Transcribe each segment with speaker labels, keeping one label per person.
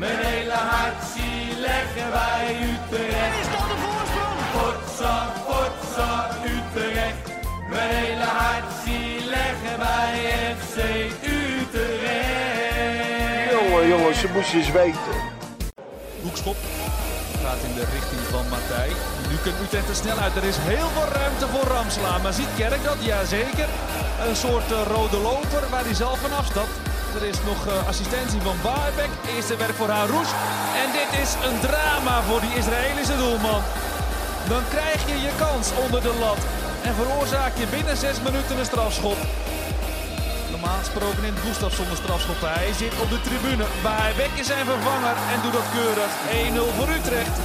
Speaker 1: Mijn hele hart zie leggen wij Utrecht.
Speaker 2: Is dat de voorsprong?
Speaker 1: Potsa, potsa, Utrecht. Mijn hele hart zie leggen wij FC Utrecht.
Speaker 3: Jongen, jongens, ze moesten eens weten.
Speaker 4: Hoekschop gaat in de richting van Matthij. Nu kan Utrecht er snel uit. Er is heel veel ruimte voor Ramsla. Maar ziet Kerk dat? Jazeker. Een soort eh, rode loper waar hij zelf vanaf stapt. Er is nog eh, assistentie van Baarbek. Eerste werk voor Harouche. En dit is een drama voor die Israëlische doelman. Dan krijg je je kans onder de lat. En veroorzaak je binnen zes minuten een strafschop. Normaal gesproken in Gustafsson de strafschop. Hij zit op de tribune. Baarbek is zijn vervanger en doet dat keurig. 1-0 voor Utrecht.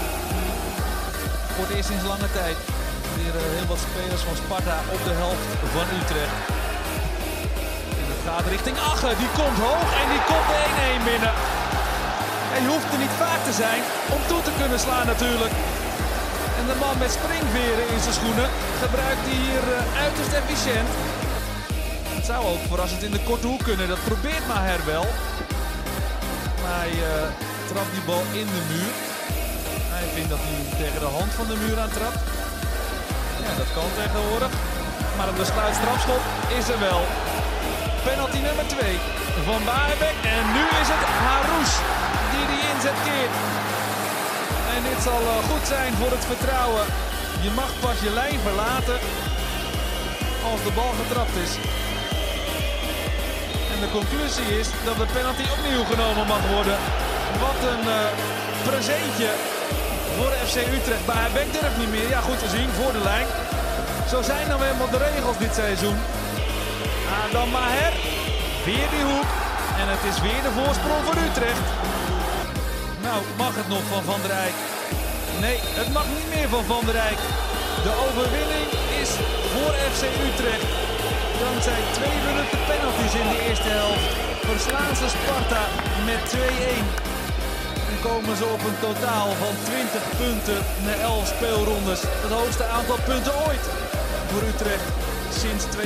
Speaker 4: Voor het eerst sinds lange tijd. Weer eh, heel wat spelers van Sparta op de helft van Utrecht. Gaat richting Ache. Die komt hoog en die komt de 1-1 binnen. En je hoeft er niet vaak te zijn om toe te kunnen slaan natuurlijk. En de man met springveren in zijn schoenen gebruikt hij hier eh, uiterst efficiënt. Het zou ook verrassend in de korte hoek kunnen. Dat probeert Maher wel. Maar hij eh, trapt die bal in de muur. Hij vindt dat hij tegen de hand van de muur aan trapt. Ja, dat kan tegenwoordig. Maar het besluit strafschop is er wel. Penalty nummer 2 van Baarbek. En nu is het Harouche die die inzet keert. En dit zal eh, goed zijn voor het vertrouwen. Je mag pas je lijn verlaten als de bal getrapt is. En de conclusie is dat de penalty opnieuw genomen mag worden. Wat een eh, presentje voor FC Utrecht. Maar Beck durft niet meer. Ja, goed te zien voor de lijn. Zo zijn dan helemaal de regels dit seizoen. Adam Maher. Weer die hoek. En het is weer de voorsprong voor Utrecht. Nou, mag het nog van Van der Rijk? Nee, het mag niet meer van Van der Rijk. De overwinning is voor FC Utrecht. Dankzij twee minuten penalties in de eerste helft verslaan ze Sparta met 2-1. En komen ze op een totaal van 20 punten na 11 speelrondes. Het hoogste aantal punten ooit voor Utrecht sinds 2012-2013.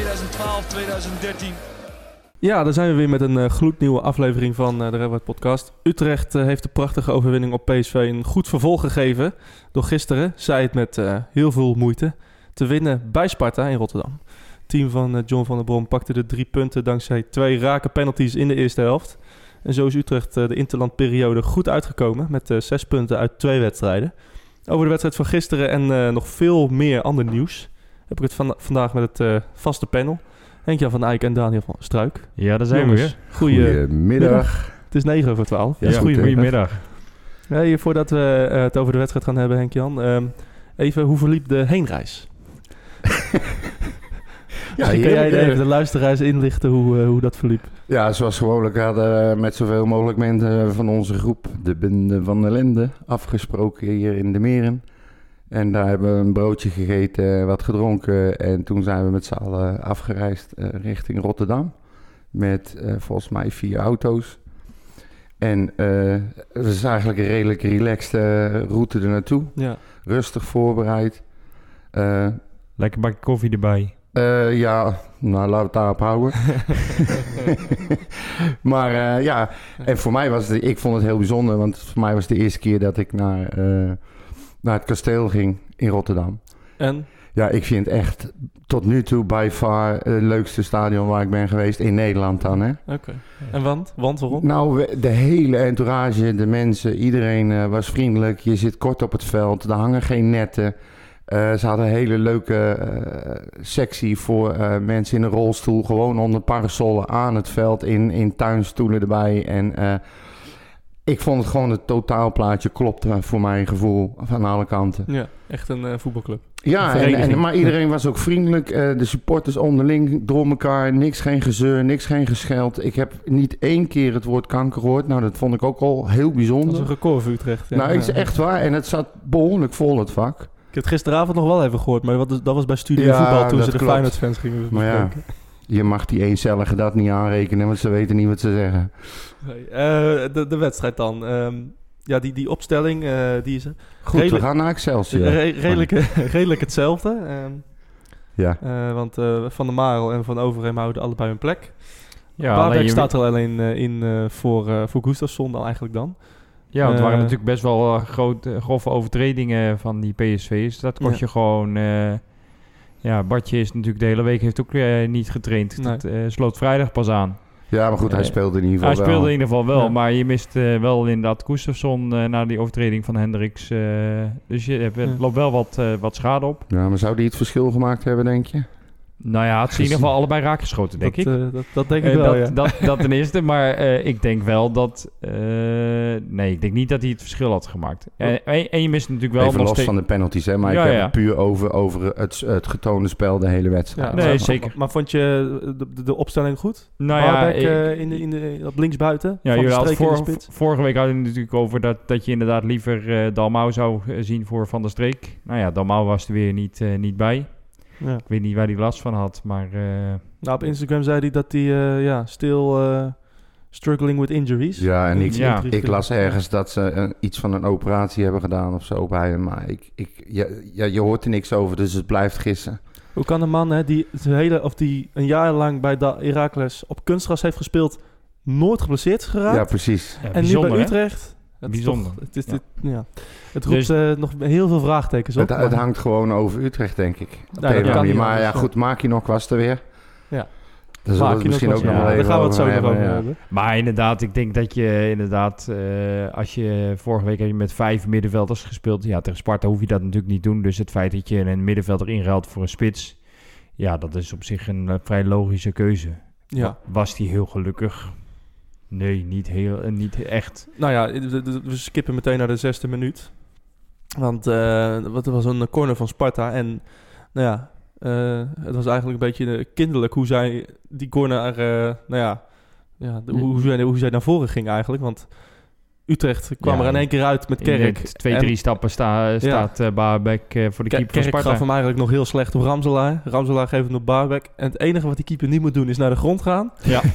Speaker 5: Ja, daar zijn we weer met een eh, gloednieuwe aflevering van eh, de Red Podcast. Utrecht eh, heeft de prachtige overwinning op PSV een goed vervolg gegeven. Door gisteren, zij het met heel veel moeite, te winnen bij Sparta in Rotterdam. Het team van John van der Brom pakte de drie punten dankzij twee rake penalties in de eerste helft. En zo is Utrecht de interlandperiode goed uitgekomen met zes punten uit twee wedstrijden. Over de wedstrijd van gisteren en nog veel meer ander nieuws heb ik het van- vandaag met het eh, vaste panel. Henk-Jan van Eyck en Daniel van Struik.
Speaker 6: Ja, daar zijn
Speaker 5: Jongens,
Speaker 6: we weer.
Speaker 5: Goeie,
Speaker 3: Goedemiddag.
Speaker 5: het is 9 over 12.
Speaker 6: Ja,
Speaker 5: Dus goedemiddag. Hey, voordat we eh, het over de wedstrijd gaan hebben, Henk-Jan. ehm, even, hoe verliep de heenreis?
Speaker 3: Ja,
Speaker 5: Kun jij even de luisteraars inlichten hoe, eh, hoe dat verliep?
Speaker 3: Ja, zoals gewoonlijk hadden we met zoveel mogelijk mensen van onze groep de Bende van de Lende afgesproken hier in de Meren. En daar hebben we een broodje gegeten, wat gedronken en toen zijn we met z'n allen afgereisd eh, richting Rotterdam. Met eh, volgens mij vier auto's. En eh, het was eigenlijk een redelijk relaxed eh, route er naartoe.
Speaker 5: Ja.
Speaker 3: Rustig voorbereid. Eh,
Speaker 6: Lekker bakje koffie erbij.
Speaker 3: Eh, ja, nou laten we het daarop houden. maar eh, ja, en voor mij was het, ik vond het heel bijzonder, want voor mij was het de eerste keer dat ik naar, eh, naar het kasteel ging in Rotterdam.
Speaker 5: En?
Speaker 3: Ja, ik vind echt tot nu toe by far het leukste stadion waar ik ben geweest in Nederland dan, hè.
Speaker 5: Oké. En want? Want waarom?
Speaker 3: Nou, de hele entourage, de mensen, iedereen eh, was vriendelijk. Je zit kort op het veld, er hangen geen netten. Eh, ze hadden een hele leuke eh, sectie voor eh, mensen in een rolstoel. Gewoon onder parasollen aan het veld, in, in tuinstoelen erbij. En eh, ik vond het gewoon het totaalplaatje klopte voor mijn gevoel van alle kanten.
Speaker 5: Ja, echt een eh, voetbalclub.
Speaker 3: Ja, en, maar iedereen was ook vriendelijk. Eh, de supporters onderling door elkaar. Niks, geen gezeur, niks, geen gescheld. Ik heb niet één keer het woord kanker gehoord. Nou, dat vond ik ook al heel
Speaker 5: Dat is
Speaker 3: bijzonder.
Speaker 5: een record voor Utrecht. ja.
Speaker 3: nou, het is echt waar. En het zat behoorlijk vol, het vak.
Speaker 5: Ik heb het gisteravond nog wel even gehoord, maar dat was, dat was bij Studio
Speaker 3: Ja,
Speaker 5: Voetbal toen ze de
Speaker 3: klopt.
Speaker 5: Feyenoord-fans gingen
Speaker 3: Maar ja. Je mag die eencellige dat niet aanrekenen, want ze weten niet wat ze zeggen.
Speaker 5: Nee, eh, de, de wedstrijd dan. Ehm, ja, die, die opstelling, eh, die is
Speaker 3: Goed,
Speaker 5: Redelijk-
Speaker 3: we gaan naar Excelsior.
Speaker 5: re- redelijk, redelijk hetzelfde. Ehm,
Speaker 3: Ja.
Speaker 5: eh, want eh, Van der Marel en Van Overheem houden allebei hun plek.
Speaker 6: Ja, je-
Speaker 5: staat er alleen eh, in eh, voor, eh voor Gustafsson dan eigenlijk dan.
Speaker 6: Ja, want het waren natuurlijk best wel grote, grove overtredingen van die PSV's. Dat kost
Speaker 5: Ja.
Speaker 6: je gewoon... ja, Bartje is natuurlijk de hele week heeft ook eh, niet getraind.
Speaker 5: Nee.
Speaker 6: Dat eh, sloot vrijdag pas aan.
Speaker 3: Ja, maar goed, hij
Speaker 6: Eh,
Speaker 3: speelde in ieder
Speaker 6: Hij
Speaker 3: geval wel.
Speaker 6: speelde in ieder geval wel,
Speaker 5: Ja.
Speaker 6: maar je mist wel inderdaad eh na die overtreding van Hendricks. eh, dus je hebt,
Speaker 5: Ja.
Speaker 6: loopt wel wat, eh, wat schade op.
Speaker 3: Ja, maar zou die het verschil gemaakt hebben, denk je?
Speaker 6: Nou ja, het is in ieder geval allebei raakgeschoten, denk
Speaker 5: dat,
Speaker 6: ik.
Speaker 5: eh, dat, dat denk ik
Speaker 6: Eh,
Speaker 5: wel,
Speaker 6: dat,
Speaker 5: ja.
Speaker 6: dat, dat ten eerste, maar eh, ik denk wel dat... eh, nee, ik denk niet dat hij het verschil had gemaakt. En, en, en je mist natuurlijk wel
Speaker 3: Even
Speaker 6: nog
Speaker 3: los
Speaker 6: steeds-
Speaker 3: van de penalties, hè. Maar
Speaker 6: Ja,
Speaker 3: ik heb
Speaker 6: ja.
Speaker 3: het puur over, over het, het getoonde spel de hele wedstrijd.
Speaker 5: Ja,
Speaker 6: Nee,
Speaker 5: maar,
Speaker 6: zeker.
Speaker 5: Maar, maar vond je de, de, de opstelling goed?
Speaker 6: Nou ja, ik-
Speaker 5: eh, in de, in de, op linksbuiten?
Speaker 6: Ja,
Speaker 5: Van
Speaker 6: jullie
Speaker 5: de
Speaker 6: hadden vorige week hadden we het natuurlijk over dat, dat je inderdaad liever eh Dalmau zou zien voor Van der Streek. Nou ja, Dalmau was er weer niet, eh, niet bij.
Speaker 5: Ja.
Speaker 6: Ik weet niet waar hij last van had, maar eh,
Speaker 5: Nou, op Instagram zei hij dat hij eh, ja, still eh, struggling with injuries.
Speaker 3: Ja, en ik,
Speaker 6: Ja.
Speaker 3: ik las ergens dat ze een- iets van een operatie hebben gedaan of zo bij hem. Maar ik, ik, ja, ja, je hoort er niks over, dus het blijft gissen.
Speaker 5: Hoe kan een man hè, die, zijn hele, of die een jaar lang bij da Heracles op kunstgras heeft gespeeld, nooit geblesseerd geraakt?
Speaker 3: Ja, precies.
Speaker 6: ja,
Speaker 5: en nu bij
Speaker 6: hè?
Speaker 5: Het is
Speaker 6: Bijzonder.
Speaker 5: toch- het, is
Speaker 6: Ja.
Speaker 5: dit, ja. het roept
Speaker 6: Dus-
Speaker 5: eh, nog heel veel vraagtekens op.
Speaker 3: Het, het hangt gewoon over Utrecht, denk ik. Op
Speaker 5: dat
Speaker 3: de een of andere
Speaker 5: kan
Speaker 3: manier.
Speaker 5: niet
Speaker 3: maar ja, goed, Makinok was er weer.
Speaker 5: Ja.
Speaker 3: Daar zullen we het misschien ook nog wel even
Speaker 5: gaan we het zo
Speaker 3: over
Speaker 5: over
Speaker 3: hebben, ja.
Speaker 5: hebben.
Speaker 6: Maar inderdaad, ik denk dat je inderdaad, eh, als je vorige week heb je met vijf middenvelders gespeeld. Ja, tegen Sparta hoef je dat natuurlijk niet doen. Dus het feit dat je een middenvelder inruilt voor een spits, ja, dat is op zich een eh, vrij logische keuze.
Speaker 5: Ja.
Speaker 6: Was hij heel gelukkig? Nee, niet, heel, eh, niet echt.
Speaker 5: Nou ja, we skippen meteen naar de zesde minuut. Want eh, wat er was een corner van Sparta. En nou ja, eh, het was eigenlijk een beetje kinderlijk hoe zij die corner, nou ja, ja de- hoe, hoe, zij, hoe zij naar voren ging eigenlijk. Want Utrecht kwam
Speaker 6: Ja,
Speaker 5: er in één keer uit met Kerk.
Speaker 6: twee,
Speaker 5: En
Speaker 6: drie stappen sta, staat Baarbek eh, voor de
Speaker 5: Ke-
Speaker 6: keeper van
Speaker 5: Kerk
Speaker 6: Sparta.
Speaker 5: gaf hem eigenlijk nog heel slecht op Ramselaar. Ramselaar geeft hem op Baarbek. En het enige wat die keeper niet moet doen is naar de grond gaan.
Speaker 6: Ja.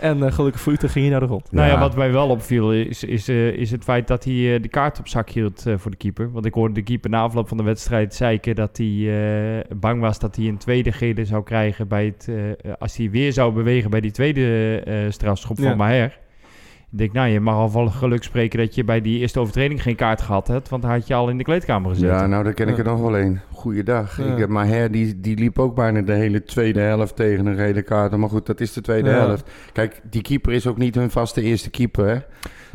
Speaker 5: En eh, gelukkig voor Utrecht ging hij naar de grond.
Speaker 6: Nou ja, wat mij wel opviel is, is, eh, is het feit dat hij eh, de kaart op zak hield eh, voor de keeper. Want ik hoorde de keeper na afloop van de wedstrijd zeiken dat hij eh, bang was dat hij een tweede gele zou krijgen bij het, eh, als hij weer zou bewegen bij die tweede eh, strafschop
Speaker 5: Ja.
Speaker 6: van Maher. Ik denk, nou, je mag al van geluk spreken dat je bij die eerste overtreding geen kaart gehad hebt, want had je al in de kleedkamer gezeten.
Speaker 3: Ja, nou, daar ken ik
Speaker 5: Ja.
Speaker 3: er nog wel een. Goeiedag.
Speaker 5: Ja.
Speaker 3: Ik heb maar her, die, die liep ook bijna de hele tweede helft tegen een rode kaart. Maar goed, dat is de tweede
Speaker 5: Ja.
Speaker 3: helft. Kijk, die keeper is ook niet hun vaste eerste keeper. Hè?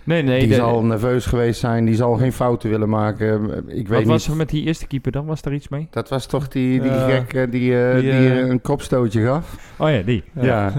Speaker 6: nee, nee.
Speaker 3: die
Speaker 6: de-
Speaker 3: zal nerveus geweest zijn. Die zal geen fouten willen maken. Ik weet
Speaker 6: wat was er met die eerste keeper dan? Was daar iets mee?
Speaker 3: Dat was toch die, die gek eh, die, eh,
Speaker 5: Die,
Speaker 3: die,
Speaker 5: eh,
Speaker 3: een kopstootje gaf?
Speaker 6: Oh ja, die.
Speaker 3: Ja.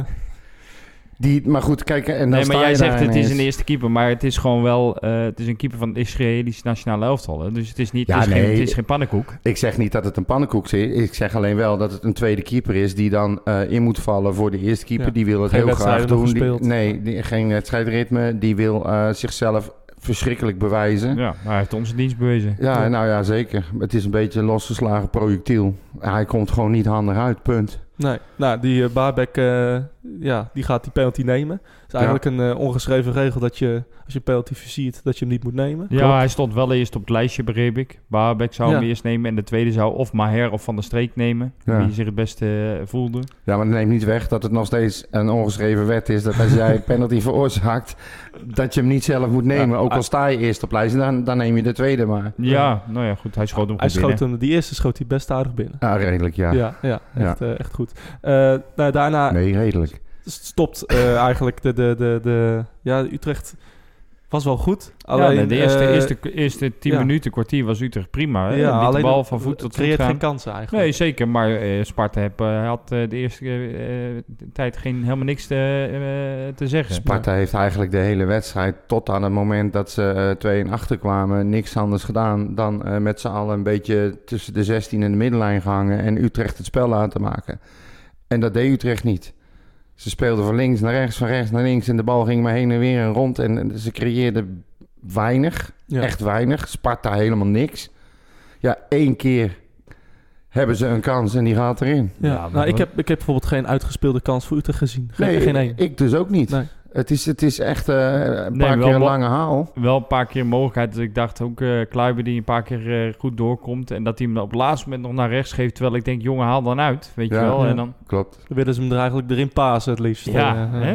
Speaker 3: Die, maar goed, kijk, en dan
Speaker 6: Nee,
Speaker 3: sta
Speaker 6: maar jij
Speaker 3: je
Speaker 6: zegt het is een eerste keeper, maar het is gewoon wel... eh, het is een keeper van het Israëlische nationale elftal. Hè? Dus het is, niet,
Speaker 3: Ja,
Speaker 6: het, is geen,
Speaker 3: nee.
Speaker 6: het is geen pannenkoek.
Speaker 3: Ik zeg niet dat het een pannenkoek is. Ik zeg alleen wel dat het een tweede keeper is die dan eh, in moet vallen voor de eerste keeper.
Speaker 5: Ja.
Speaker 3: Die wil het
Speaker 5: Geen
Speaker 3: heel graag doen. Die- nee, die, geen wedstrijdritme. Die wil eh, zichzelf verschrikkelijk bewijzen. Ja.
Speaker 6: Hij heeft onze dienst bewezen.
Speaker 5: Ja.
Speaker 3: nou ja, zeker. Het is een beetje een losgeslagen projectiel. Hij komt gewoon niet handig uit, punt.
Speaker 5: Nee, nou, die uh, Baarbek, uh, ja, die gaat die penalty nemen. Het is eigenlijk een uh, ongeschreven regel dat je, als je penalty versiert, dat je hem niet moet nemen.
Speaker 6: Ja,
Speaker 5: Klopt.
Speaker 6: hij stond wel eerst op het lijstje, begreep ik. Baarbek zou
Speaker 5: Ja.
Speaker 6: hem eerst nemen en de tweede zou of Maher of Van der Streek nemen.
Speaker 3: Ja.
Speaker 6: Wie zich het beste eh, voelde.
Speaker 3: Ja, maar dat neemt niet weg dat het nog steeds een ongeschreven wet is. Dat als jij penalty veroorzaakt, dat je hem niet zelf moet nemen.
Speaker 5: Ja,
Speaker 3: Ook al
Speaker 5: hij-
Speaker 3: sta je eerst op lijst, dan, dan neem je de tweede maar.
Speaker 6: Ja, nou ja, goed. Hij schoot hem
Speaker 5: Hij
Speaker 6: goed binnen.
Speaker 5: schoot hem, die eerste schoot hij best aardig binnen.
Speaker 3: Ja, redelijk, ja.
Speaker 5: Ja, ja, echt, eh, echt goed. Eh, nou, daarna
Speaker 3: Nee, redelijk.
Speaker 5: Stopt eh, eigenlijk de, de, de, de... Ja, Utrecht was wel goed.
Speaker 6: Ja,
Speaker 5: Alleen,
Speaker 6: nee, de eerste,
Speaker 5: eh,
Speaker 6: eerste, eerste tien
Speaker 5: ja.
Speaker 6: minuten, kwartier was Utrecht prima. Hè?
Speaker 5: ja,
Speaker 6: Liet de
Speaker 5: alleen
Speaker 6: bal van voet tot voet
Speaker 5: creëert
Speaker 6: gaan.
Speaker 5: geen kansen eigenlijk.
Speaker 6: Nee, zeker. Maar eh, Sparta heb, eh, had de eerste eh, tijd geen, helemaal niks te, eh, te zeggen.
Speaker 3: Sparta heeft eigenlijk de hele wedstrijd tot aan het moment dat ze eh 2 en achter kwamen niks anders gedaan dan eh, met z'n allen een beetje tussen de 16 en de middenlijn gehangen en Utrecht het spel laten maken. En dat deed Utrecht niet. Ze speelden van links naar rechts, van rechts naar links en de bal ging maar heen en weer en rond en en ze creëerden weinig,
Speaker 5: Ja.
Speaker 3: echt weinig. Sparta helemaal niks. Ja, één keer hebben ze een kans en die gaat erin.
Speaker 5: Ja, nou, ik, heb, ik heb bijvoorbeeld geen uitgespeelde kans voor Utrecht gezien. Geen,
Speaker 3: Nee,
Speaker 5: geen één.
Speaker 3: ik dus ook niet.
Speaker 5: Nee.
Speaker 3: Het, is, het is echt eh, een
Speaker 6: Nee,
Speaker 3: paar
Speaker 6: wel
Speaker 3: keer een lange haal.
Speaker 6: Wel een paar keer mogelijkheid. Dus ik dacht ook eh Kluiber die een paar keer eh, goed doorkomt. En dat hij hem op het laatste moment nog naar rechts geeft. Terwijl ik denk, jongen, haal dan uit. Weet
Speaker 3: Ja.
Speaker 6: je wel.
Speaker 5: Ja.
Speaker 6: En dan,
Speaker 5: Dan
Speaker 3: Klopt.
Speaker 5: willen ze hem er eigenlijk erin pasen het liefst.
Speaker 6: ja, hè?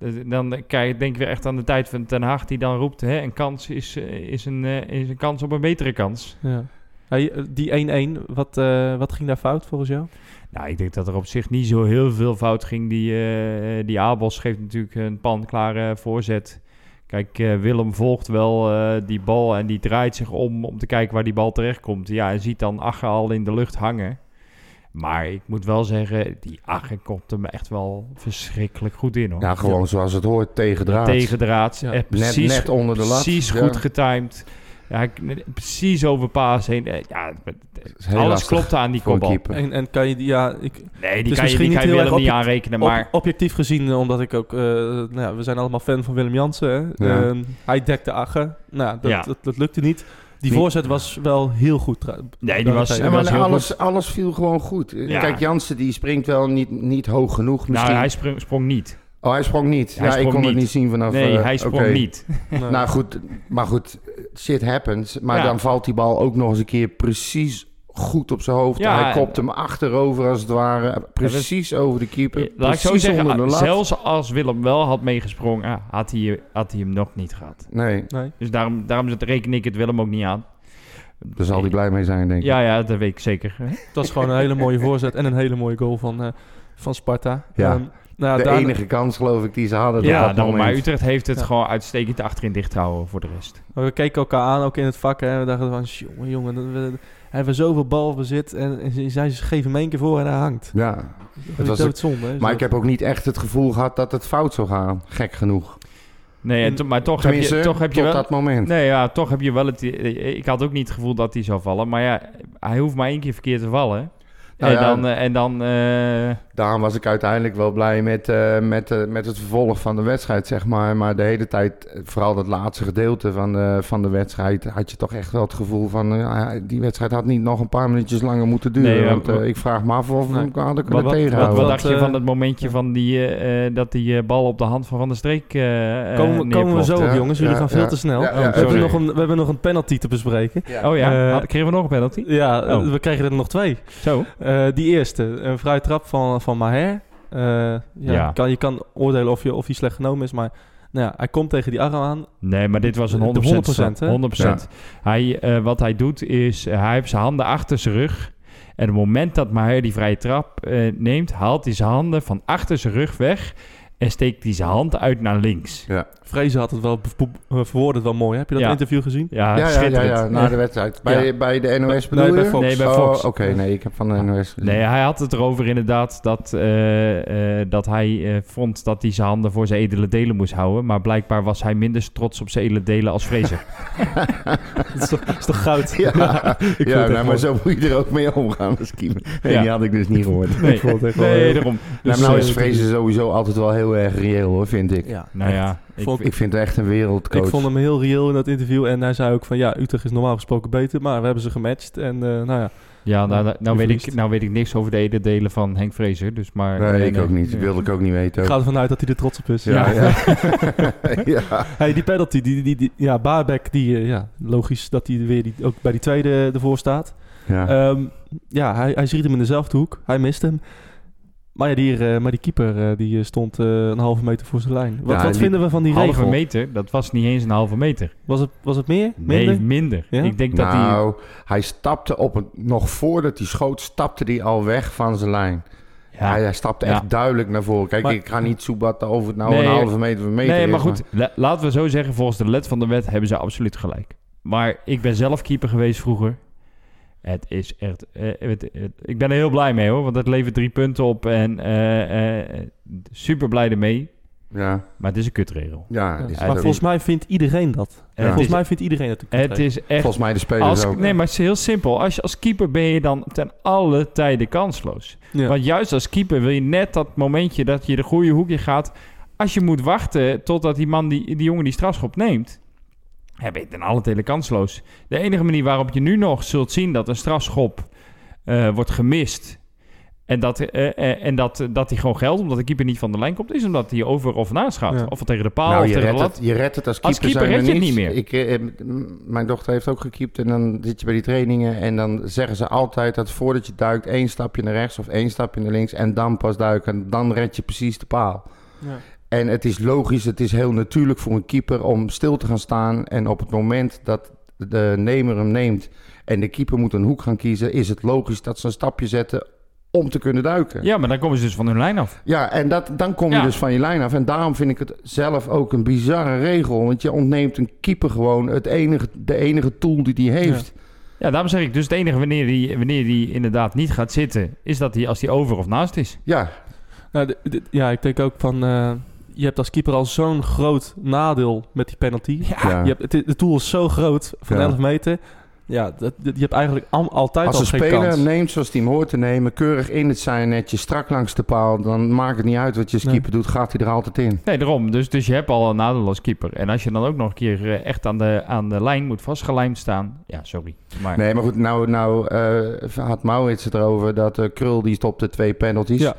Speaker 6: Eh, Dan kijk, denk ik weer echt aan de tijd van Ten Hag die dan roept... Hè, een kans is, is, een, eh, is een kans op een betere kans.
Speaker 5: Ja. Hey, die 1-1, wat, eh, wat ging daar fout volgens jou?
Speaker 6: Nou, ik denk dat er op zich niet zo heel veel fout ging. Die, eh die Abels geeft natuurlijk een pan-klare voorzet. Kijk, eh, Willem volgt wel eh, die bal en die draait zich om om te kijken waar die bal terecht komt. Ja, en ziet dan Ache al in de lucht hangen. Maar ik moet wel zeggen, die Ache komt hem echt wel verschrikkelijk goed in hoor.
Speaker 3: Ja, gewoon zoals het hoort, tegen draad.
Speaker 6: Tegen draad.
Speaker 5: Ja.
Speaker 6: Eh,
Speaker 3: net,
Speaker 6: precies,
Speaker 3: net onder de lat.
Speaker 6: precies
Speaker 3: Ja.
Speaker 6: goed getimed. Ja, precies over paas heen. Eh, Ja, alles
Speaker 3: lastig
Speaker 6: klopte aan die kopbal.
Speaker 3: keeper.
Speaker 5: En, en kan je die, ja, ik,
Speaker 6: Nee, die
Speaker 5: Dus
Speaker 6: kan je,
Speaker 5: misschien
Speaker 6: die
Speaker 5: niet
Speaker 6: kan je
Speaker 5: heel
Speaker 6: Willem
Speaker 5: erg
Speaker 6: niet aanrekenen. Maar
Speaker 5: objectief gezien, eh, omdat ik ook, eh, nou ja, we zijn allemaal fan van Willem Jansen.
Speaker 3: Ja.
Speaker 5: Ehm, hij dekte Agge. Nou, dat,
Speaker 6: Ja.
Speaker 5: dat, dat lukte niet. Die
Speaker 3: Niet-
Speaker 5: voorzet was wel heel goed.
Speaker 6: Nee, die was-.
Speaker 3: Ja,
Speaker 6: was
Speaker 3: maar
Speaker 6: heel
Speaker 3: alles, alles viel gewoon goed.
Speaker 6: Ja.
Speaker 3: Kijk, Jansen die springt wel niet, niet hoog genoeg
Speaker 6: nou,
Speaker 3: misschien.
Speaker 6: hij sprong, sprong niet.
Speaker 3: Oh, hij sprong niet.
Speaker 6: Hij
Speaker 3: ja, ik kon het
Speaker 6: niet.
Speaker 3: zien vanaf...
Speaker 6: Nee,
Speaker 3: eh,
Speaker 6: hij sprong niet.
Speaker 5: Nee.
Speaker 3: Nou goed, maar goed, shit happens. Maar
Speaker 6: Ja.
Speaker 3: dan valt die bal ook nog eens een keer precies goed op zijn hoofd.
Speaker 6: Ja,
Speaker 3: hij kopt hem achterover als het ware. Precies over de keeper.
Speaker 6: Laat ik zo
Speaker 3: precies
Speaker 6: zeggen,
Speaker 3: onder de lat.
Speaker 6: zelfs als Willem wel had meegesprongen, had hij, had hij hem nog niet gehad.
Speaker 3: Nee,
Speaker 5: Nee.
Speaker 6: Dus daarom, daarom reken ik het Willem ook niet aan.
Speaker 3: daar zal hij blij mee zijn, denk ik.
Speaker 6: Ja, ja, dat weet ik zeker.
Speaker 5: Het was gewoon een hele mooie voorzet en een hele mooie goal van, eh, van Sparta.
Speaker 3: Ja.
Speaker 5: Ehm, nou,
Speaker 3: de enige kans, geloof ik, die ze hadden
Speaker 6: Ja,
Speaker 3: dat
Speaker 6: maar. Utrecht heeft het
Speaker 5: Ja.
Speaker 6: gewoon uitstekend achterin dicht houden voor de rest.
Speaker 5: Maar we keken elkaar aan, ook in het vak. Hè. We dachten van, jongen, jongen, we, we hebben zoveel balbezit. En, en ze- zij geven hem één keer voor en hij hangt.
Speaker 3: Ja,
Speaker 5: Het
Speaker 3: was ook-
Speaker 5: zonde. hè.
Speaker 3: maar ik heb ook niet echt het gevoel gehad dat het fout zou gaan. Gek genoeg.
Speaker 6: Nee, en to- maar toch heb je, toch heb je wel...
Speaker 3: dat moment.
Speaker 6: Nee, ja, toch heb je wel het... Ik had ook niet het gevoel dat hij zou vallen. Maar ja, hij hoeft maar één keer verkeerd te vallen.
Speaker 3: Nou
Speaker 6: en,
Speaker 3: ja.
Speaker 6: dan, eh, en dan... eh,
Speaker 3: Daarom was ik uiteindelijk wel blij met, eh, met, eh, met het vervolg van de wedstrijd, zeg maar. Maar de hele tijd, vooral dat laatste gedeelte van de, van de wedstrijd, had je toch echt wel het gevoel van... eh, ja, die wedstrijd had niet nog een paar minuutjes langer moeten duren.
Speaker 6: Nee, ja,
Speaker 3: want eh, ik vraag me af of we hadden
Speaker 6: wat,
Speaker 3: kunnen
Speaker 6: wat,
Speaker 3: tegenhouden.
Speaker 6: wat
Speaker 5: Wat,
Speaker 6: dacht je van het momentje van die, dat die bal op de hand van Van der Streek eh
Speaker 5: Komen, komen we zo op,
Speaker 3: Ja,
Speaker 5: jongens. Jullie
Speaker 3: ja,
Speaker 5: gaan veel
Speaker 3: ja.
Speaker 5: te snel.
Speaker 3: Ja, ja,
Speaker 5: we, hebben nog een, we hebben nog een penalty te bespreken.
Speaker 3: Ja.
Speaker 6: Oh ja, Had- kregen we nog een penalty?
Speaker 5: Ja,
Speaker 6: Oh.
Speaker 5: we kregen er nog twee.
Speaker 6: Zo.
Speaker 5: Eh, die eerste, een vrije trap van, van Maher. Eh, ja,
Speaker 6: Ja.
Speaker 5: Kan, je kan oordelen of, je, of hij slecht genomen is, maar nou ja, hij komt tegen die arm aan.
Speaker 6: Nee, maar dit was een
Speaker 5: De
Speaker 6: 100%.
Speaker 5: 100%, hè?
Speaker 6: 100%. Hij, eh, wat hij doet is, hij heeft zijn handen achter zijn rug. En op het moment dat Maher die vrije trap neemt, haalt hij zijn handen van achter zijn rug weg. En steekt hij zijn hand uit naar links.
Speaker 5: Vrezen had het wel eh, verwoord het wel mooi. Heb je dat
Speaker 6: Ja.
Speaker 5: interview gezien?
Speaker 6: Ja,
Speaker 3: Ja, ja, ja, ja, na de wedstrijd. Bij, bij de NOS bedoel
Speaker 5: Nee, bij? Fox.
Speaker 6: Nee, bij
Speaker 3: Oh,
Speaker 6: Fox.
Speaker 3: Oké, nee, ik heb van de NOS gezien.
Speaker 6: Nee, hij had het erover inderdaad dat, eh, eh, dat hij eh, vond dat hij zijn handen voor zijn edele delen moest houden. Maar blijkbaar was hij minder trots op zijn edele delen als Fraser.
Speaker 5: dat, is toch, dat is toch goud?
Speaker 3: Ja, ja
Speaker 5: echt
Speaker 3: nou, maar
Speaker 5: mooi.
Speaker 3: zo moet je er ook mee omgaan als keeper. Nee,
Speaker 6: Ja.
Speaker 3: die had ik dus niet gehoord.
Speaker 6: Nee,
Speaker 5: Ik vond het echt wel
Speaker 6: nee daarom.
Speaker 3: Nou,
Speaker 5: Dus,
Speaker 3: nou
Speaker 5: eh,
Speaker 3: is Vrezen sowieso altijd wel heel erg reëel hoor, vind ik.
Speaker 5: Ja,
Speaker 6: Nou
Speaker 5: echt.
Speaker 6: ja, ik,
Speaker 5: Vond-
Speaker 3: Ik vind het echt een wereldcoach.
Speaker 5: Ik vond hem heel reëel in dat interview. En hij zei ook van ja, Utrecht is normaal gesproken beter. Maar we hebben ze gematcht. En eh, nou ja,
Speaker 6: ja, nou, nou, nou weet ik, nou weet ik niks over de delen van Henk Fraser. Dus maar,
Speaker 3: Nee, ik ook niet.
Speaker 6: Ja.
Speaker 3: Wilde ik ook niet weten.
Speaker 5: ik
Speaker 3: ook.
Speaker 5: ga ervan uit dat hij er trots op is.
Speaker 3: Ja, ja. ja.
Speaker 5: Hey, die penalty, die, die, die, ja, Baarbek, die, eh, ja, logisch dat hij weer die, ook bij die tweede ervoor staat.
Speaker 3: ja.
Speaker 5: Ehm, ja, hij, hij schiet hem in dezelfde hoek. Hij mist hem. Maar ja, die, eh, maar die keeper eh, die eh, stond eh, een halve meter voor zijn lijn. Wat,
Speaker 3: Ja,
Speaker 5: wat vinden we van die
Speaker 6: halve
Speaker 5: regel?
Speaker 6: meter, dat was niet eens een halve meter.
Speaker 5: Was het, was het meer?
Speaker 6: Nee,
Speaker 5: Minder?
Speaker 6: minder.
Speaker 5: Ja?
Speaker 6: Ik denk dat hij...
Speaker 3: nou, hij stapte op een, nog voordat hij schoot, stapte hij al weg van zijn lijn.
Speaker 6: Ja.
Speaker 3: Hij, hij stapte
Speaker 6: Ja.
Speaker 3: echt duidelijk naar voren. Kijk,
Speaker 5: Maar-
Speaker 3: ik ga niet soebatten over het nou
Speaker 6: Nee,
Speaker 3: een halve meter of een meter
Speaker 6: nee,
Speaker 3: is,
Speaker 6: maar goed, la- laten we zo zeggen, volgens de let van de wet hebben ze absoluut gelijk. Maar ik ben zelf keeper geweest vroeger. Het is echt... eh, het- het- ik ben er heel blij mee hoor, want het levert drie punten op en eh, eh, super blij ermee.
Speaker 3: Ja,
Speaker 6: Maar het is een kutregel.
Speaker 3: ja,
Speaker 5: Ja,
Speaker 3: is het
Speaker 5: maar volgens mij vindt iedereen dat.
Speaker 3: Ja.
Speaker 5: Volgens
Speaker 6: is,
Speaker 5: mij vindt iedereen dat. een
Speaker 6: het is echt...
Speaker 3: Volgens mij de spelers
Speaker 6: Als,
Speaker 3: ook.
Speaker 6: nee, maar het is heel simpel. Als je als keeper ben je dan ten alle tijden kansloos.
Speaker 5: Ja.
Speaker 6: Want juist als keeper wil je net dat momentje dat je de goede hoekje gaat. Als je moet wachten totdat die man, die, die jongen die strafschop neemt, ja, ben je ten alle tijden kansloos. De enige manier waarop je nu nog zult zien dat een strafschop eh, wordt gemist. En dat, eh, eh, en dat, dat die gewoon geldt, omdat de keeper niet van de lijn komt, is omdat hij over of naast gaat.
Speaker 5: Ja.
Speaker 6: Of tegen de paal
Speaker 3: nou,
Speaker 6: of
Speaker 3: je
Speaker 6: tegen de lat.
Speaker 3: het, je redt het als keeper,
Speaker 6: Als keeper
Speaker 3: zijn
Speaker 6: red je
Speaker 3: er
Speaker 6: het niet meer.
Speaker 3: Ik, eh, mijn dochter heeft ook gekiept en dan zit je bij die trainingen en dan zeggen ze altijd dat voordat je duikt één stapje naar rechts of één stapje naar links en dan pas duiken. En dan red je precies de paal.
Speaker 5: Ja.
Speaker 3: En het is logisch, het is heel natuurlijk voor een keeper om stil te gaan staan. En op het moment dat de nemer hem neemt en de keeper moet een hoek gaan kiezen, is het logisch dat ze een stapje zetten om te kunnen duiken.
Speaker 6: Ja, maar dan komen ze dus van hun lijn af.
Speaker 3: Ja, en dat, dan kom je
Speaker 6: Ja.
Speaker 3: dus van je lijn af. En daarom vind ik het zelf ook een bizarre regel. Want je ontneemt een keeper gewoon het enige, de enige tool die hij heeft.
Speaker 6: Ja, daarom zeg ik dus het enige wanneer die, wanneer die inderdaad niet gaat zitten, is dat hij als hij over of naast is.
Speaker 3: Ja,
Speaker 5: Nou, ja, ik denk ook van... eh, je hebt als keeper al zo'n groot nadeel met die penalty.
Speaker 3: ja.
Speaker 5: Je hebt, het, de tool is zo groot, van
Speaker 3: Ja.
Speaker 5: 11 meter. Ja, dat, je hebt eigenlijk al- altijd
Speaker 3: Als
Speaker 5: al
Speaker 3: een
Speaker 5: geen
Speaker 3: speler
Speaker 5: kans.
Speaker 3: hem neemt zoals hij hem hoort te nemen, keurig in het zijnetje, strak langs de paal, dan maakt het niet uit wat je als
Speaker 5: Nee.
Speaker 3: keeper doet, gaat hij er altijd in.
Speaker 6: Nee, daarom. Dus, dus je hebt al een nadeel als keeper. En als je dan ook nog een keer eh, echt aan de, aan de lijn moet vastgelijmd staan. Ja, sorry. Maar
Speaker 3: Nee, maar goed, nou, nou eh, had Maurits het erover dat eh, Krul die stopte twee penalties.
Speaker 5: Ja.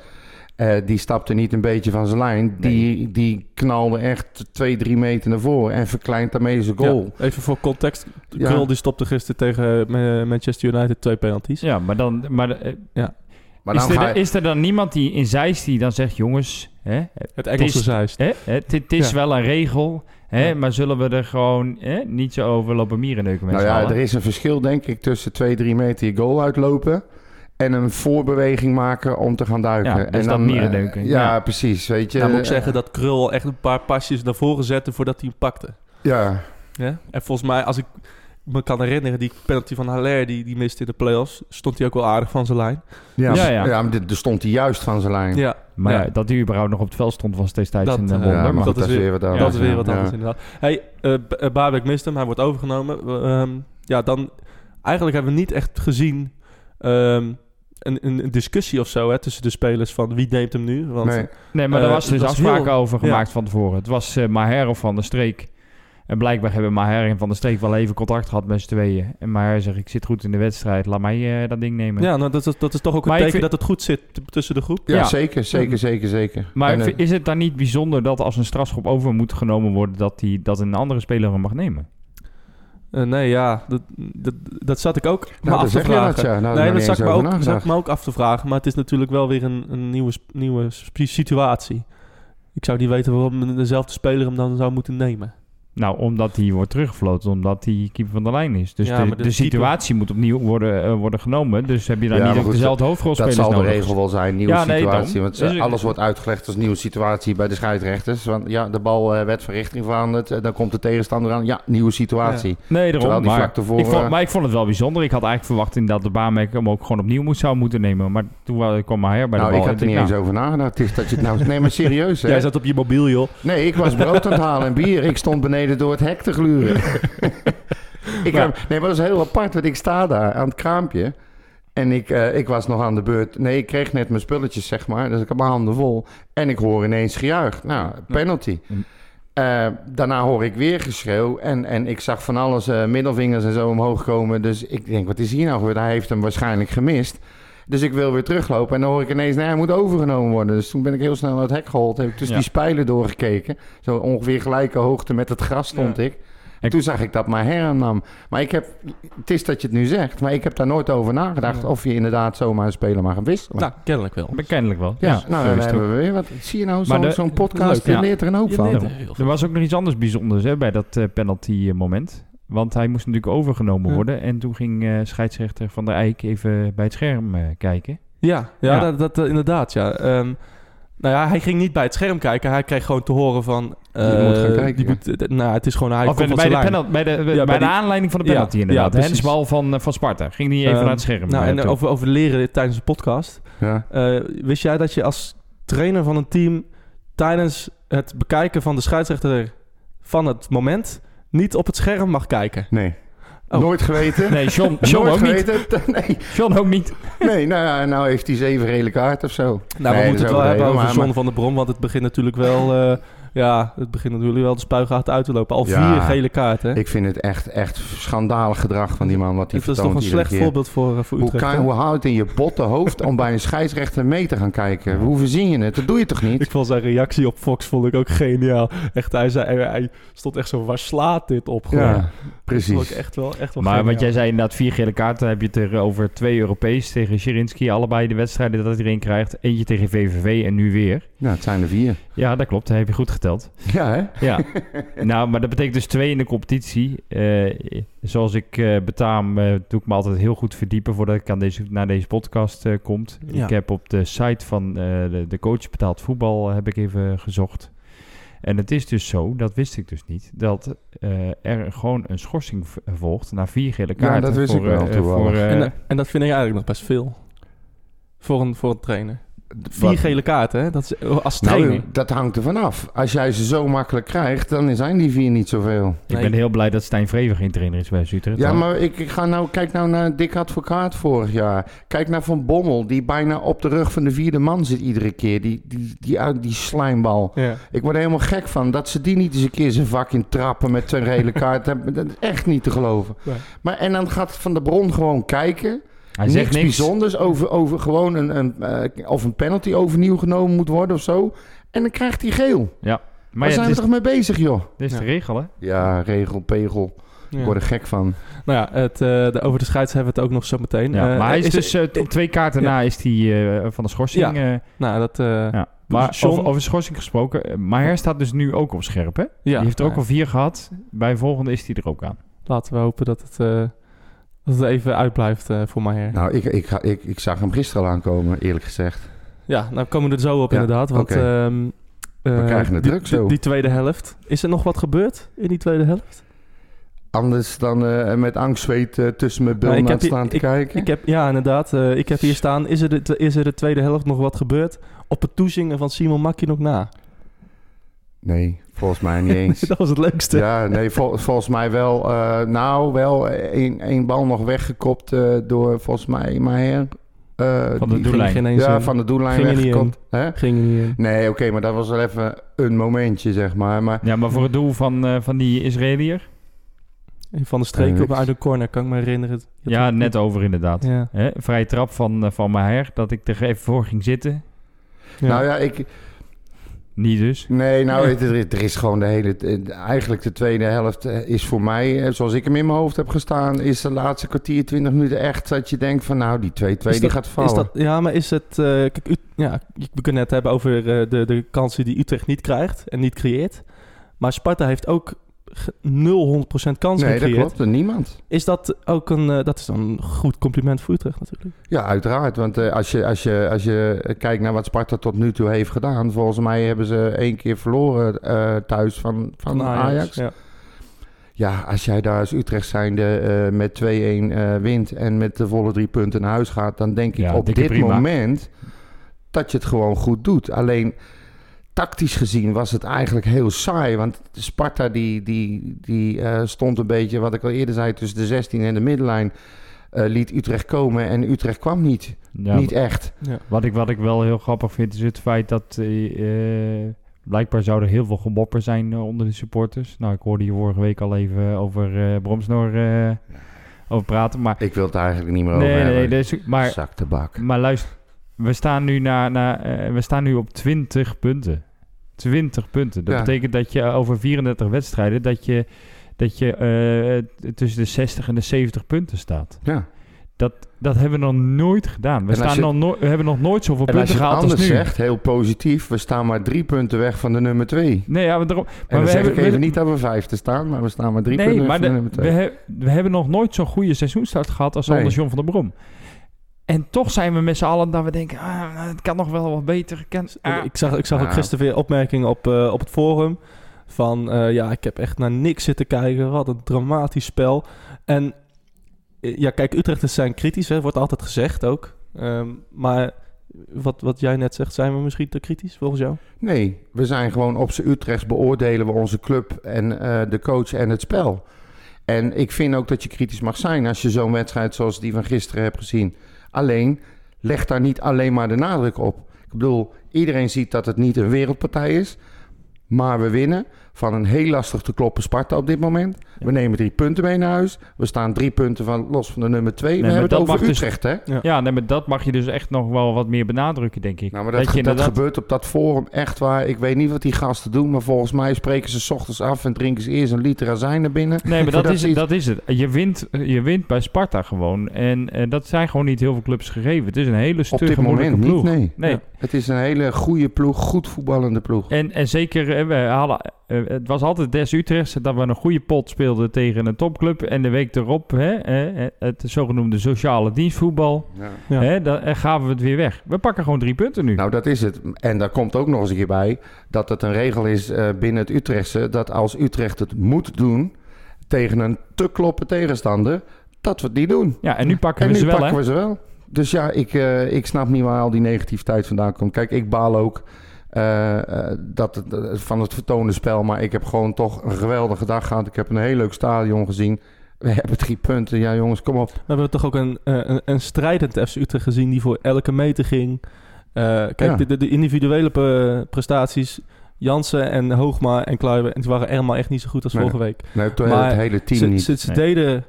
Speaker 3: Eh, die stapte niet een beetje van zijn lijn. Die, die knalde echt twee, drie meter naar voren en verkleint daarmee zijn goal.
Speaker 5: Ja, even voor context.
Speaker 3: Ja.
Speaker 5: Krul die stopte gisteren tegen Manchester United twee penalties.
Speaker 6: ja, maar dan... Maar, eh,
Speaker 3: Maar
Speaker 6: is,
Speaker 3: dan
Speaker 6: er,
Speaker 3: je-
Speaker 6: is er dan niemand die in Zeist die dan zegt... Jongens, hè,
Speaker 5: Het Engelse
Speaker 6: is-
Speaker 5: zuist.
Speaker 6: hè, het, het is
Speaker 5: Ja.
Speaker 6: wel een regel. Hè,
Speaker 5: Ja.
Speaker 6: Maar zullen we er gewoon hè, niet zo over lopen mierenneuken met
Speaker 3: Nou ja, er is een verschil denk ik tussen twee, drie meter je goal uitlopen en een voorbeweging maken om te gaan duiken.
Speaker 6: Ja, dus
Speaker 3: en
Speaker 6: dat
Speaker 3: eh,
Speaker 6: mierendeuken,
Speaker 3: ja,
Speaker 6: ja.
Speaker 3: precies. Weet je.
Speaker 5: Nou moet ik zeggen dat Krul echt een paar pasjes naar voren zette voordat hij hem pakte.
Speaker 3: Ja,
Speaker 5: Ja? En volgens mij, als ik me kan herinneren, die penalty van Haller die, die miste in de play-offs, stond hij ook wel aardig van zijn lijn.
Speaker 3: ja,
Speaker 6: Ja,
Speaker 3: ja,
Speaker 6: ja.
Speaker 3: ja. maar dit- er stond hij juist van zijn lijn.
Speaker 5: Ja,
Speaker 6: Maar ja,
Speaker 5: Ja.
Speaker 6: dat hij überhaupt nog op het veld stond was destijds
Speaker 5: Dat,
Speaker 6: een
Speaker 5: eh,
Speaker 6: eh,
Speaker 3: Ja,
Speaker 6: wonder.
Speaker 3: maar
Speaker 6: maar
Speaker 5: dat is
Speaker 3: dat is
Speaker 5: weer-
Speaker 3: weer wat
Speaker 6: ja,
Speaker 5: dat is weer
Speaker 3: ja,
Speaker 5: wat
Speaker 3: ja.
Speaker 5: anders inderdaad. Hey, eh eh, Babek mist hem, hij wordt overgenomen. We, ehm, ja, dan eigenlijk hebben we niet echt gezien ehm, een, een, discussie of zo hè, tussen de spelers van wie neemt hem nu. Want
Speaker 3: Nee.
Speaker 6: Nee, maar
Speaker 5: Eh,
Speaker 6: er was dus afspraken
Speaker 5: heel-
Speaker 6: over gemaakt van tevoren. Het was eh, Maher of Van der Streek. En blijkbaar hebben Maher en Van der Streek wel even contact gehad met z'n tweeën. En Maher zegt, ik zit goed in de wedstrijd, laat mij eh, dat ding nemen.
Speaker 5: ja, nou, dat, is, dat is toch ook een
Speaker 6: Maar
Speaker 5: teken
Speaker 6: vind-
Speaker 5: dat het goed zit tussen de groep.
Speaker 3: Ja,
Speaker 6: Ja.
Speaker 3: zeker, zeker, zeker, zeker.
Speaker 6: Maar
Speaker 3: En, eh,
Speaker 6: is het dan niet bijzonder dat als een strafschop over moet genomen worden... dat, die, dat een andere speler hem mag nemen?
Speaker 5: Eh, nee, ja, dat, dat, dat zat ik ook
Speaker 3: nou,
Speaker 5: af
Speaker 3: dan
Speaker 5: te vragen.
Speaker 3: dat, ja. Nou, daar
Speaker 5: nee, dat zat ik, me ook, zat ik me ook af te vragen. Maar het is natuurlijk wel weer een, een nieuwe, nieuwe situatie. Ik zou niet weten waarom dezelfde speler hem dan zou moeten nemen.
Speaker 6: Nou, omdat hij wordt teruggefloten, omdat hij keeper van de lijn is. Dus
Speaker 5: Ja,
Speaker 6: de,
Speaker 5: de keeper-
Speaker 6: situatie moet opnieuw worden, eh, worden genomen. Dus heb je dan
Speaker 3: Ja,
Speaker 6: niet
Speaker 3: goed,
Speaker 6: dezelfde
Speaker 3: Dat
Speaker 6: hoofdrolspelers
Speaker 3: zal de
Speaker 6: nodig.
Speaker 3: regel wel zijn, nieuwe
Speaker 6: Ja,
Speaker 3: situatie. want eh,
Speaker 6: Dus-
Speaker 3: alles wordt uitgelegd als nieuwe situatie bij de scheidsrechters. Want ja, de bal eh, werd van richting veranderd. dan komt de tegenstander aan. Ja, nieuwe situatie.
Speaker 6: Nee, daarom.
Speaker 3: die
Speaker 6: Maar, ik vond, maar ik vond het wel bijzonder. Ik had eigenlijk verwacht inderdaad de baanmerk hem ook gewoon opnieuw moet, zou moeten nemen. Maar toen wa- kwam maar her bij
Speaker 3: Nou,
Speaker 6: de
Speaker 3: ik
Speaker 6: bal.
Speaker 3: had er niet eens over nagedacht. Het is dat je het nou... Nee, maar serieus, hè?
Speaker 5: Jij zat op je mobiel, joh.
Speaker 3: Nee, ik was brood aan het halen en bier. Ik stond beneden door het hek te gluren. ik
Speaker 5: Maar-
Speaker 3: heb, nee, maar dat is heel apart, want ik sta daar aan het kraampje. En ik, eh, ik was nog aan de beurt. Nee, ik kreeg net mijn spulletjes, zeg maar. Dus ik heb mijn handen vol. En ik hoor ineens gejuich. Nou, penalty.
Speaker 6: Mm.
Speaker 3: Eh, daarna hoor ik weer geschreeuw. En, en ik zag van alles, eh, middelvingers en zo omhoog komen. Dus ik denk, wat is hier nou gebeurd? Hij heeft hem waarschijnlijk gemist. Dus ik wil weer teruglopen. En dan hoor ik ineens, nee, hij moet overgenomen worden. Dus toen ben ik heel snel naar het hek gehold. Heb ik tussen
Speaker 6: Ja.
Speaker 3: die spijlen doorgekeken. Zo ongeveer gelijke hoogte met het gras stond ik. En
Speaker 6: Ik-
Speaker 3: toen zag ik dat mijn her nam. Maar ik heb, het is dat je het nu zegt, maar ik heb daar nooit over nagedacht.
Speaker 5: Ja.
Speaker 3: Of je inderdaad zomaar een speler mag gaan wisselen.
Speaker 5: Nou, kennelijk wel.
Speaker 6: kennelijk wel.
Speaker 3: ja, nou, dan hebben we weer wat. Zie je nou,
Speaker 6: Maar
Speaker 3: zo'n podcast,
Speaker 5: leuk,
Speaker 3: je
Speaker 6: ja.
Speaker 3: leert er een hoop
Speaker 5: Je
Speaker 3: van.
Speaker 5: er
Speaker 6: Er was ook nog iets anders bijzonders hè, bij dat eh, penalty eh, moment. Want hij moest natuurlijk overgenomen
Speaker 5: Ja.
Speaker 6: worden. En toen ging eh, scheidsrechter Van der Eyck even bij het scherm eh, kijken.
Speaker 5: Ja, ja,
Speaker 6: Ja.
Speaker 5: Dat, dat, eh, inderdaad, ja. Ehm, nou ja, hij ging niet bij het scherm kijken. Hij kreeg gewoon te horen van...
Speaker 3: Je moet gaan kijken,
Speaker 5: die
Speaker 3: ja.
Speaker 5: moet, nou, het is gewoon... Hij
Speaker 6: of bij,
Speaker 5: komt
Speaker 6: de-
Speaker 5: van
Speaker 6: bij, de, bij, de, bij,
Speaker 5: bij
Speaker 6: de
Speaker 5: die-
Speaker 6: aanleiding van de
Speaker 5: Ja,
Speaker 6: penalty
Speaker 5: ja,
Speaker 6: inderdaad. de
Speaker 5: precies.
Speaker 6: hensbal van, van Sparta. Ging die even
Speaker 5: Ehm,
Speaker 6: naar het scherm.
Speaker 5: Nou, en over, over leren tijdens de podcast.
Speaker 3: Ja.
Speaker 5: Eh, wist jij dat je als trainer van een team... tijdens het bekijken van de scheidsrechter van het moment... niet op het scherm mag kijken?
Speaker 3: Nee.
Speaker 5: Oh.
Speaker 3: Nooit geweten.
Speaker 6: Nee, John, John
Speaker 3: Nooit
Speaker 6: ook niet.
Speaker 3: geweten. Nee,
Speaker 6: John ook niet.
Speaker 3: nee nou, ja, nou heeft hij zeven gele kaarten of zo.
Speaker 5: Nou,
Speaker 3: Nee,
Speaker 5: we moeten het wel hebben over
Speaker 3: maar-
Speaker 5: John van der Brom... want het begint natuurlijk wel... eh, Ja, het begint natuurlijk wel de spuigaten uit te lopen. Al
Speaker 3: Ja.
Speaker 5: vier gele kaarten.
Speaker 3: Ik vind het echt, echt schandalig gedrag van die man wat hij
Speaker 5: Het is toch een slecht
Speaker 3: keer.
Speaker 5: voorbeeld voor, eh, voor
Speaker 3: Hoe,
Speaker 5: Utrecht.
Speaker 3: kan,
Speaker 5: hè?
Speaker 3: hoe houdt het in je botte hoofd om bij een scheidsrechter mee te gaan kijken? Hoe verzin je het? Dat doe je toch niet?
Speaker 5: Ik vond zijn reactie op Fox vond ik ook geniaal. Echt, hij, zei, hij, hij stond echt zo, waar slaat dit op? Gewoon.
Speaker 3: Ja,
Speaker 5: Dat vond ik
Speaker 3: precies.
Speaker 5: echt wel, echt wel
Speaker 6: Maar
Speaker 5: geniaal.
Speaker 6: wat jij zei, inderdaad, vier gele kaarten. Heb je het er over twee Europees tegen Shirinski. Allebei de wedstrijden dat hij erin krijgt. Eentje tegen VVV en nu weer.
Speaker 3: Ja, het zijn er vier.
Speaker 6: Ja, dat klopt. Dat heb je goed geteld.
Speaker 3: Ja, hè?
Speaker 6: Ja. nou, maar dat betekent dus twee in de competitie. Eh, zoals ik eh, betaam, eh, doe ik me altijd heel goed verdiepen voordat ik aan deze, naar deze podcast eh komt.
Speaker 5: Ja.
Speaker 6: Ik heb op de site van eh, de, de coach betaald voetbal heb ik even gezocht. En het is dus zo, dat wist ik dus niet, dat eh, er gewoon een schorsing volgt na vier gele
Speaker 3: Ja,
Speaker 6: kaarten.
Speaker 3: dat wist
Speaker 6: voor,
Speaker 3: ik wel
Speaker 6: voor,
Speaker 5: en, eh, en dat vind ik eigenlijk nog best veel. Voor een, voor een trainer. Vier
Speaker 3: Wat-
Speaker 5: gele kaarten, hè? Dat is, oh, als trainer.
Speaker 3: Nou, dat hangt er vanaf. Als jij ze zo makkelijk krijgt, dan zijn die vier niet zoveel.
Speaker 6: ik
Speaker 5: Nee.
Speaker 6: ben heel blij dat Stijn Vreven geen trainer is bij Utrecht.
Speaker 3: Ja, maar ik, ik ga nou, kijk nou naar Dick Advocaat vorig jaar. Kijk naar Van Bommel, die bijna op de rug van de vierde man zit iedere keer. Die, die, die, die, die slijmbal.
Speaker 5: Ja.
Speaker 3: Ik word er helemaal gek van. Dat ze die niet eens een keer zijn vak in trappen met zijn hele kaart. Dat is echt niet te geloven.
Speaker 5: Nee.
Speaker 3: Maar, en dan gaat Van der Bron gewoon kijken.
Speaker 6: Hij zegt
Speaker 3: niks,
Speaker 6: niks.
Speaker 3: bijzonders over, over gewoon een, een, eh, of een penalty overnieuw genomen moet worden of zo. En dan krijgt hij geel.
Speaker 6: Ja.
Speaker 3: Waar
Speaker 6: Maar ja,
Speaker 3: zijn we
Speaker 6: is,
Speaker 3: toch mee bezig, joh?
Speaker 6: dit is
Speaker 5: Ja.
Speaker 6: de regel, hè?
Speaker 3: Ja, regel, pegel.
Speaker 5: Ja.
Speaker 3: Ik word er gek van.
Speaker 5: Nou ja, het, eh, de, over de scheids hebben we het ook nog zo meteen.
Speaker 6: Ja,
Speaker 5: Eh,
Speaker 6: maar hij is,
Speaker 5: is
Speaker 6: dus op twee kaarten
Speaker 5: Ja.
Speaker 6: na is hij eh, van de schorsing.
Speaker 5: Ja.
Speaker 6: eh,
Speaker 5: Nou, dat... eh,
Speaker 6: ja. Maar
Speaker 5: John-
Speaker 6: over, over schorsing gesproken, eh, Maher staat dus nu ook op scherp, hè?
Speaker 5: ja,
Speaker 6: Die heeft er ook al vier gehad. Bij de volgende is hij er ook aan.
Speaker 5: Laten we hopen dat het, eh, dat het even uitblijft eh, voor mij. her.
Speaker 3: Nou, ik, ik, ga- ik, ik zag hem gisteren al aankomen, eerlijk gezegd.
Speaker 5: Ja, nou komen we er zo op
Speaker 3: Ja,
Speaker 5: inderdaad. Want ehm, eh,
Speaker 3: krijgen het
Speaker 5: die-
Speaker 3: druk zo.
Speaker 5: Die, tweede helft. Is er nog wat gebeurd in die tweede helft?
Speaker 3: Anders dan eh, met angstzweet tussen mijn
Speaker 5: Nou, ik
Speaker 3: billen
Speaker 5: hier-
Speaker 3: staan te kijken.
Speaker 5: Ik heb, ja, inderdaad. ik heb hier staan. Is er, de, is er de tweede helft nog wat gebeurd? Op het toezingen van Simon Makkie nog na.
Speaker 3: Nee, volgens mij niet eens.
Speaker 5: dat was het leukste.
Speaker 3: ja, nee, vol- volgens mij wel. eh, nou, wel één één bal nog weggekopt eh, door volgens mij Maher. Eh,
Speaker 6: Van de doellijn.
Speaker 5: Ging
Speaker 3: Ja,
Speaker 5: in.
Speaker 3: van de doellijn
Speaker 5: Ging niet
Speaker 3: weggekopt. Hè?
Speaker 5: Ging er niet in.
Speaker 3: Nee, oké, maar dat was wel even een momentje, zeg maar. Maar
Speaker 6: Ja, maar voor het doel van, eh, van die Israëliër?
Speaker 5: Van de streken
Speaker 3: Eh,
Speaker 5: op uit een corner, kan ik me herinneren.
Speaker 6: Ja, net over inderdaad.
Speaker 5: Ja,
Speaker 6: Hè? Vrije trap van, eh, van Maher, dat ik er even voor ging zitten.
Speaker 5: ja.
Speaker 3: nou ja, ik,
Speaker 6: Niet dus.
Speaker 3: Nee, nou, het- er, is- gewoon de hele... eh, Eigenlijk de tweede helft eh, is voor mij, eh, zoals ik hem in mijn hoofd heb gestaan... is de laatste kwartier, 20 minuten echt dat je denkt van... nou, die 2-2
Speaker 5: Is
Speaker 3: die gaat vallen.
Speaker 5: Is dat, ja, maar is het... eh, kijk, ja, we kunnen het hebben over eh, de, de kansen die Utrecht niet krijgt en niet creëert. Maar Sparta heeft ook ge- 0-100% kansen
Speaker 3: nee, dat
Speaker 5: gecreëerd.
Speaker 3: klopt. Niemand.
Speaker 5: Is dat ook een... eh, dat is dan een goed compliment voor Utrecht natuurlijk.
Speaker 3: Ja, uiteraard. Want eh, als, je, als, je, als je kijkt naar wat Sparta tot nu toe heeft gedaan... volgens mij hebben ze één keer verloren eh, thuis van, van, Ajax.
Speaker 5: Ja.
Speaker 3: Ja, als jij daar als Utrecht zijnde eh, met 2-1 eh, wint... en met de volle drie punten naar huis gaat... dan denk ik
Speaker 6: Ja,
Speaker 3: op dit
Speaker 6: prima.
Speaker 3: moment dat je het gewoon goed doet. Alleen tactisch gezien was het eigenlijk heel saai. Want Sparta die, die, die eh, stond een beetje, wat ik al eerder zei... tussen de 16 en de middenlijn... eh, liet Utrecht komen en Utrecht kwam niet.
Speaker 6: Ja,
Speaker 3: niet echt.
Speaker 6: Wat ik, wat ik wel heel grappig vind is het feit dat eh, blijkbaar zou er heel veel gemopper zijn onder de supporters. Nou, ik hoorde hier vorige week al even over eh Bromsnor eh, over praten. Maar,
Speaker 3: Ik wil het eigenlijk niet meer over
Speaker 6: nee,
Speaker 3: hebben.
Speaker 6: nee, dus, maar,
Speaker 3: Zak tabak.
Speaker 6: maar luister, we staan nu, na, na, we staan nu op 20 punten. 20 punten. Dat
Speaker 3: Ja.
Speaker 6: betekent dat je over 34 wedstrijden dat je, dat je eh, tussen de 60 en de 70 punten staat.
Speaker 3: Ja.
Speaker 6: Dat, dat hebben we nog nooit gedaan. We,
Speaker 3: als
Speaker 6: staan
Speaker 3: je-
Speaker 6: nog no- we hebben nog nooit zoveel
Speaker 3: En als
Speaker 6: punten
Speaker 3: je het
Speaker 6: gehaald als
Speaker 3: anders
Speaker 6: nu.
Speaker 3: zegt, heel positief... we staan maar drie punten weg van de nummer twee.
Speaker 6: Nee, ja, maar daarom,
Speaker 3: En dan
Speaker 6: we
Speaker 3: zeg
Speaker 6: hebben,
Speaker 3: ik even
Speaker 6: we-
Speaker 3: niet dat we vijfde staan... maar we staan maar drie
Speaker 6: Nee,
Speaker 3: punten weg van de,
Speaker 6: de-
Speaker 3: nummer
Speaker 6: we,
Speaker 3: twee.
Speaker 6: he- we hebben nog nooit zo'n goede seizoenstart gehad als
Speaker 3: Nee.
Speaker 6: onder John van der Brom. En toch zijn we met z'n allen dat we denken, ah, het kan nog wel wat beter. Kan, ah.
Speaker 5: Ik zag, ik zag ook gisteren weer opmerkingen op, eh, op het forum. Van eh, ja, ik heb echt naar niks zitten kijken. Wat een dramatisch spel. En eh, ja, kijk, Utrechters zijn kritisch, hè, wordt altijd gezegd ook. Ehm, maar wat, wat jij net zegt, zijn we misschien te kritisch volgens jou?
Speaker 3: Nee, we zijn gewoon op z'n Utrechts beoordelen we onze club en eh, de coach en het spel. En ik vind ook dat je kritisch mag zijn als je zo'n wedstrijd zoals die van gisteren hebt gezien. Alleen, leg daar niet alleen maar de nadruk op. Ik bedoel, iedereen ziet dat het niet een wereldpartij is. Maar we winnen van een heel lastig te kloppen Sparta op dit moment. We nemen drie punten mee naar huis. We staan drie punten van, los van de nummer twee. we
Speaker 6: maar
Speaker 3: hebben het
Speaker 6: dat
Speaker 3: over
Speaker 6: dus-
Speaker 3: Utrecht, hè?
Speaker 6: Ja, nee, maar dat mag je dus echt nog wel wat meer benadrukken, denk ik.
Speaker 3: Nou, maar dat, dat
Speaker 6: inderdaad-
Speaker 3: gebeurt op dat forum echt waar. Ik weet niet wat die gasten doen, maar volgens mij spreken ze 's ochtends af en drinken ze eerst een liter azijn naar binnen.
Speaker 6: Nee, maar dat is,
Speaker 3: iets-
Speaker 6: dat is het. Je wint, je wint bij Sparta gewoon. En eh, dat zijn gewoon niet heel veel clubs gegeven. Het is een hele
Speaker 3: Op
Speaker 6: stugge,
Speaker 3: dit
Speaker 6: moeilijke
Speaker 3: moment
Speaker 6: ploeg.
Speaker 3: niet, nee.
Speaker 6: Nee.
Speaker 5: Ja.
Speaker 3: Het is een hele goede ploeg, goed voetballende ploeg.
Speaker 6: En, en zeker, eh, we hadden, eh, het was altijd des Utrechts dat we een goede pot speelden tegen een topclub. En de week erop, hè, het zogenoemde sociale dienstvoetbal,
Speaker 5: Ja.
Speaker 6: hè, dan eh, gaven we het weer weg. We pakken gewoon drie punten nu.
Speaker 3: Nou, dat is het. En daar komt ook nog eens een keer bij dat het een regel is eh, binnen het Utrechtse... dat als Utrecht het moet doen tegen een te kloppen tegenstander... dat we het niet doen.
Speaker 6: ja, en nu pakken
Speaker 3: En
Speaker 6: we
Speaker 3: nu
Speaker 6: ze wel,
Speaker 3: pakken
Speaker 6: hè?
Speaker 3: we ze wel. Dus ja, ik, eh, ik snap niet waar al die negativiteit vandaan komt. Kijk, ik baal ook eh, eh, dat eh, van het vertoonde spel. Maar ik heb gewoon toch een geweldige dag gehad. Ik heb een heel leuk stadion gezien. We hebben drie punten. Ja, jongens, kom op.
Speaker 5: We hebben toch ook een, eh, een, een strijdend FC Utrecht gezien die voor elke meter ging. Eh, kijk,
Speaker 3: Ja.
Speaker 5: de, de, de individuele pre- prestaties, Jansen en Hoogma en Kluiber, en die waren helemaal echt niet zo goed als
Speaker 3: Nee.
Speaker 5: vorige week.
Speaker 3: Nee, het,
Speaker 5: Maar
Speaker 3: het hele team
Speaker 5: Ze,
Speaker 3: niet.
Speaker 5: ze, ze
Speaker 6: Nee.
Speaker 5: deden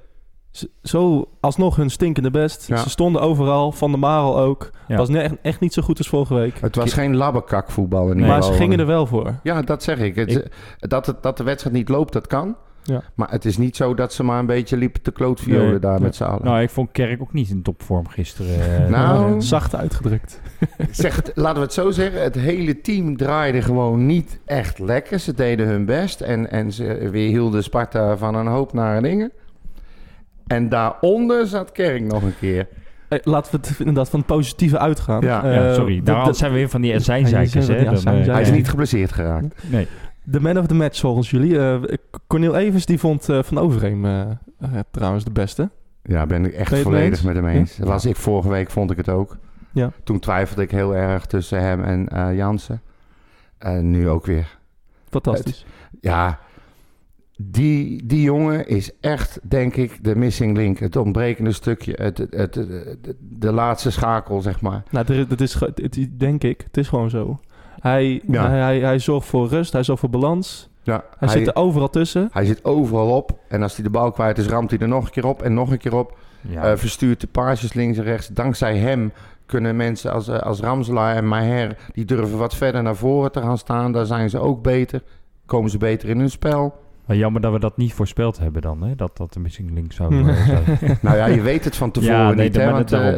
Speaker 5: zo alsnog hun stinkende best.
Speaker 3: Ja.
Speaker 5: Ze stonden overal, Van der Marel ook.
Speaker 6: Ja.
Speaker 5: Was ne- echt, niet zo goed als vorige week.
Speaker 3: Het was geen labbekak voetbal in ieder
Speaker 5: maar ze gingen er wel voor.
Speaker 3: Ja, dat zeg ik. Het, dat, het, dat de wedstrijd niet loopt, dat kan.
Speaker 5: Ja.
Speaker 3: Maar het is niet zo dat ze maar een beetje liepen te klootviolen
Speaker 6: Nee,
Speaker 3: daar
Speaker 5: nee.
Speaker 3: met z'n allen.
Speaker 6: Nou, ik vond Kerk ook niet in topvorm gisteren. eh.
Speaker 3: Nou,
Speaker 5: Zacht uitgedrukt.
Speaker 3: zeg, het- laten we het zo zeggen. Het hele team draaide gewoon niet echt lekker. Ze deden hun best. En, en ze weerhielden Sparta van een hoop nare dingen. En daaronder zat Kerk nog een keer.
Speaker 5: Eh, laten we het inderdaad van het positieve uitgaan.
Speaker 3: Ja,
Speaker 5: Eh,
Speaker 6: ja, sorry. Daar zijn we weer van die azijnzeikers, hè? eh.
Speaker 3: Hij is niet geblesseerd geraakt.
Speaker 6: Nee.
Speaker 5: De man of the match volgens jullie. Eh, Cornel Evers die vond Van Overheem trouwens de beste.
Speaker 3: Ja, ben ik echt volledig
Speaker 5: eens?
Speaker 3: met hem eens. Was ik vorige week, vond ik het ook.
Speaker 5: Ja.
Speaker 3: Toen twijfelde ik heel erg tussen hem en eh Jansen. En nu ook weer.
Speaker 5: Fantastisch.
Speaker 3: Ja, die, die jongen is echt, denk ik, de missing link. Het ontbrekende stukje. Het, het, het, het- de laatste schakel, zeg maar.
Speaker 5: Nou, is- dat is, ge- het is- denk ik, het is gewoon zo. Hij,
Speaker 3: Ja.
Speaker 5: hij, hij, hij zorgt voor rust, hij zorgt voor balans.
Speaker 3: Ja,
Speaker 5: Hij, zit er overal tussen.
Speaker 3: hij zit overal op. En als hij de bal kwijt is, ramt hij er nog een keer op en nog een keer op.
Speaker 6: Ja.
Speaker 3: Eh, verstuurt de paasjes links en rechts. Dankzij hem kunnen mensen als, eh, als Ramselaar en Maher... die durven wat verder naar voren te gaan staan. Daar zijn ze ook beter. Komen ze beter in hun spel.
Speaker 6: Maar jammer dat we dat niet voorspeld hebben dan, hè? Dat dat de missing link zou eh, zijn.
Speaker 3: Nou ja, je weet het van tevoren
Speaker 6: Ja, nee,
Speaker 3: niet. Hè? Want eh,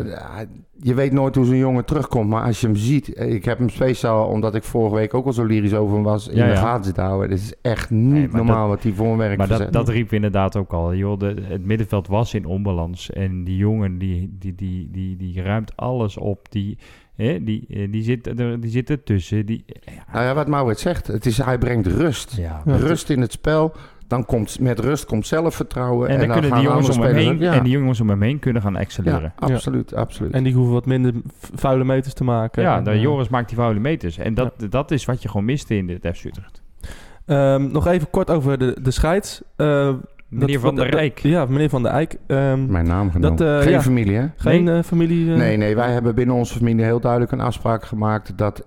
Speaker 3: je weet nooit hoe zo'n jongen terugkomt. Maar als je hem ziet... eh, Ik heb hem speciaal, omdat ik vorige week ook al zo lyrisch over hem was... in
Speaker 6: Ja,
Speaker 3: de
Speaker 6: ja.
Speaker 3: gaten zitten houden. Het is echt niet
Speaker 6: Nee,
Speaker 3: normaal wat hij voor een werk
Speaker 6: Maar dat, dat riep inderdaad ook al. Joh, de, het middenveld was in onbalans. En die jongen die, die, die, die, die ruimt alles op. Die, hè, die, eh, die, zit, er, die zit ertussen. Die,
Speaker 3: Nou ja, wat Maurits zegt. Het is, hij brengt rust.
Speaker 6: ja.
Speaker 5: Ja.
Speaker 3: Rust in het spel. Dan komt met rust komt zelfvertrouwen.
Speaker 6: En dan kunnen die jongens om hem heen,
Speaker 3: ja.
Speaker 6: en die jongens om hem heen kunnen gaan excelleren.
Speaker 3: Ja, absoluut, absoluut.
Speaker 5: En die hoeven wat minder vuile meters te maken.
Speaker 6: Ja,
Speaker 5: En,
Speaker 6: de
Speaker 5: eh,
Speaker 6: Joris maakt die vuile meters. En dat, dat is wat je gewoon miste in dit FC Utrecht.
Speaker 5: ehm, nog even kort over de, de scheids. Eh,
Speaker 6: Meneer Van der Rijk.
Speaker 5: Ja, meneer Van der Eyck. Ehm,
Speaker 3: Mijn naam genomen.
Speaker 5: Dat, eh,
Speaker 3: Geen
Speaker 5: ja.
Speaker 3: familie, hè?
Speaker 5: geen eh, familie... eh,
Speaker 3: Nee, nee. Wij hebben binnen onze familie heel duidelijk een afspraak gemaakt... dat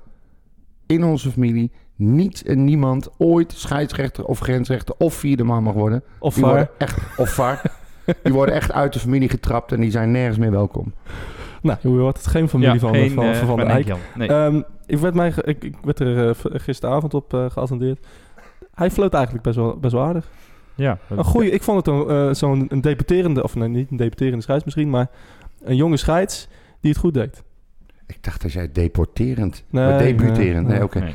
Speaker 3: in onze familie niet en niemand ooit scheidsrechter of grensrechter... of vierde man mag worden.
Speaker 5: Of
Speaker 3: Die
Speaker 5: VAR.
Speaker 3: echt, of VAR. Die worden echt uit de familie getrapt en die zijn nergens meer welkom.
Speaker 5: Nou, je hoort het geen familie van,
Speaker 6: geen,
Speaker 5: van, van.
Speaker 6: Jan. Nee.
Speaker 5: Ehm, ik, werd mij ik, ik werd er gisteravond op eh, geattendeerd. Hij floot eigenlijk best wel, best wel aardig.
Speaker 6: Ja,
Speaker 5: Een goeie, ik vond het een, eh, zo'n een debuterende, of nee, niet een debuterende scheids misschien, maar een jonge scheids die het goed deed.
Speaker 3: Ik dacht dat jij deporterend...
Speaker 5: Nee,
Speaker 3: maar debuterend.
Speaker 5: nee,
Speaker 3: Nee,
Speaker 5: nee.
Speaker 3: oké.
Speaker 6: Nee.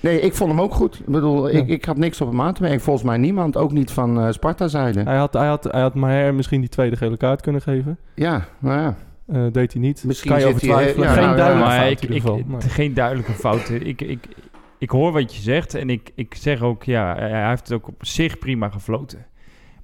Speaker 3: Nee, ik vond hem ook goed. Ik bedoel,
Speaker 5: Ja.
Speaker 3: ik, ik had niks op hem aan te merken. Volgens mij niemand, ook niet van eh Sparta zijde.
Speaker 5: Hij had, hij, had, hij had Maher misschien die tweede gele kaart kunnen geven.
Speaker 3: Ja, nou ja.
Speaker 5: Eh, deed hij niet.
Speaker 3: Misschien
Speaker 5: kan je over twijfelen.
Speaker 3: eh, ja,
Speaker 5: Geen
Speaker 3: nou,
Speaker 5: duidelijke
Speaker 6: ik, ik,
Speaker 5: Nee.
Speaker 6: geen duidelijke fouten. Ik, ik, ik hoor wat je zegt en ik, ik zeg ook, ja, hij heeft het ook op zich prima gefloten.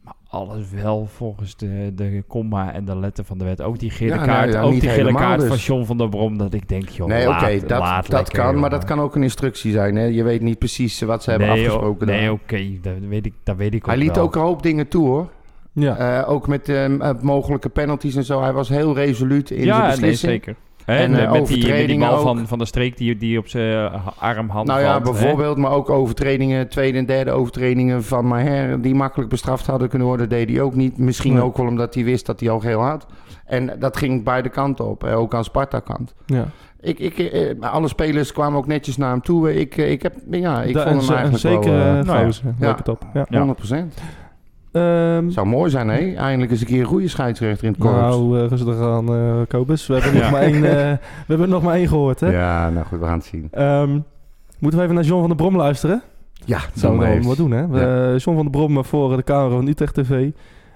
Speaker 6: Maar alles wel volgens de, de komma en de letter van de wet. Ook die gele
Speaker 3: Ja, nou
Speaker 6: kaart,
Speaker 3: ja,
Speaker 6: ook die gele kaart
Speaker 3: dus.
Speaker 6: van John van der Brom. Dat ik denk, joh,
Speaker 3: Nee,
Speaker 6: laat,
Speaker 3: oké, dat,
Speaker 6: laat
Speaker 3: dat
Speaker 6: lekker,
Speaker 3: kan. Maar dat kan ook een instructie zijn. Hè? Je weet niet precies wat ze hebben
Speaker 6: nee,
Speaker 3: afgesproken.
Speaker 6: oh, Nee, oké, dat weet ik, dat weet ik
Speaker 3: Hij
Speaker 6: ook
Speaker 3: liet
Speaker 6: wel.
Speaker 3: ook een hoop dingen toe, hoor.
Speaker 5: Ja.
Speaker 3: Eh, ook met eh, eh, mogelijke penalties en zo. Hij was heel resoluut in zijn
Speaker 6: ja, nee,
Speaker 3: beslissing.
Speaker 6: zeker. Hè,
Speaker 3: En,
Speaker 6: met,
Speaker 3: eh,
Speaker 6: met die, met die
Speaker 3: overtredingen
Speaker 6: bal
Speaker 3: ook.
Speaker 6: van, van de streek die, die op zijn eh, arm hand
Speaker 3: Nou ja,
Speaker 6: valt, hè.
Speaker 3: bijvoorbeeld, maar ook overtredingen, tweede en derde overtredingen van Maher, die makkelijk bestraft hadden kunnen worden, deed hij ook niet. Misschien ook wel omdat hij wist dat hij al geel had. En dat ging beide kanten op, hè, ook aan Sparta-kant.
Speaker 5: Ja.
Speaker 3: Ik, ik, eh, alle spelers kwamen ook netjes naar hem toe. Ik, ik, heb, ja, ik
Speaker 5: Da-
Speaker 3: vond hem eigenlijk
Speaker 5: zeker
Speaker 3: wel...
Speaker 5: eh,
Speaker 6: nou ja.
Speaker 3: Ja.
Speaker 5: Ja.
Speaker 3: 100%.
Speaker 5: Ehm,
Speaker 3: Zou mooi zijn, hè? Eindelijk eens een keer een goede scheidsrechter in het korps.
Speaker 5: nou, eh, rustig aan, eh Kobus. We hebben,
Speaker 6: Ja.
Speaker 5: nog maar één, eh, we hebben er nog maar één gehoord, hè?
Speaker 3: ja, nou goed, we gaan het zien.
Speaker 5: Ehm, moeten we even naar John van der Brom luisteren?
Speaker 3: Ja,
Speaker 5: Dat zouden we
Speaker 3: eens.
Speaker 5: wel doen, hè?
Speaker 3: Ja.
Speaker 5: John van der Brom voor de camera van Utrecht TV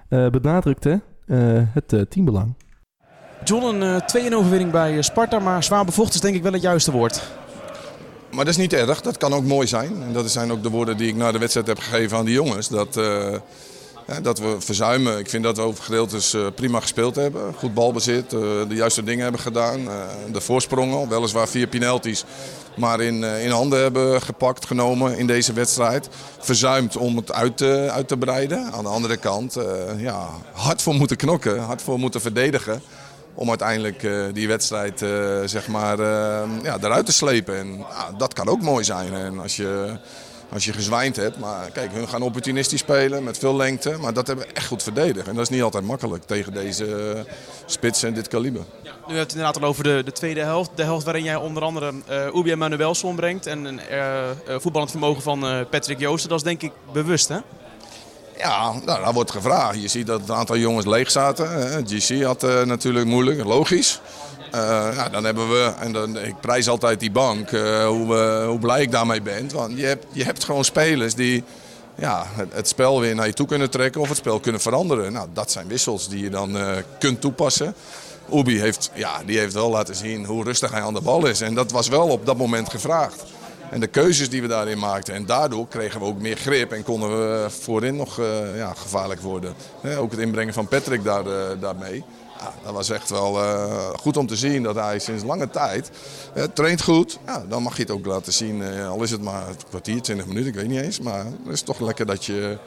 Speaker 5: eh, benadrukte eh, het eh, teambelang.
Speaker 2: John, een eh, 2-1 overwinning bij Sparta, maar zwaar bevochten is denk ik wel het juiste woord.
Speaker 7: Maar dat is niet erg, dat kan ook mooi zijn. En dat zijn ook de woorden die ik na de wedstrijd heb gegeven aan de jongens. Dat, eh, dat we verzuimen. Ik vind dat we over gedeeltes eh, prima gespeeld hebben. Goed balbezit, eh, de juiste dingen hebben gedaan. eh, de voorsprongen, weliswaar vier penalties. Maar in, in handen hebben gepakt, genomen in deze wedstrijd. Verzuimd om het uit te, uit te breiden. Aan de andere kant, ja, hard voor moeten knokken, hard voor moeten verdedigen om uiteindelijk die wedstrijd zeg maar, ja, eruit te slepen. En ja, dat kan ook mooi zijn. En als je, als je gezwijnd hebt. Maar kijk, hun gaan opportunistisch spelen met veel lengte. Maar dat hebben we echt goed verdedigd. En dat is niet altijd makkelijk tegen deze eh, spitsen en dit kaliber.
Speaker 2: Nu we het inderdaad al over de, de tweede helft. De helft waarin jij onder andere eh Ubi en Manuelson brengt. En een eh, voetballend vermogen van Patrick Joosten. Dat is denk ik bewust, hè?
Speaker 7: Ja, nou, daar wordt gevraagd. Je ziet dat een aantal jongens leeg zaten. hè. GC had natuurlijk moeilijk, logisch. Eh, ja, dan hebben we, en dan, ik prijs altijd die bank, eh, hoe, hoe blij ik daarmee ben. Want je hebt, je hebt gewoon spelers die ja, het, spel weer naar je toe kunnen trekken of het spel kunnen veranderen. Nou, dat zijn wissels die je dan eh, kunt toepassen. Ubi heeft, ja, die heeft wel laten zien hoe rustig hij aan de bal is. En dat was wel op dat moment gevraagd. En de keuzes die we daarin maakten. En daardoor kregen we ook meer grip en konden we voorin nog ja, gevaarlijk worden. Ook het inbrengen van Patrick daar, daarmee. Dat was echt wel eh, goed om te zien dat hij sinds lange tijd eh, traint goed. Ja, dan mag je het ook laten zien. eh, al is het maar een kwartier, 20 minuten, ik weet niet eens. Maar het is toch lekker dat je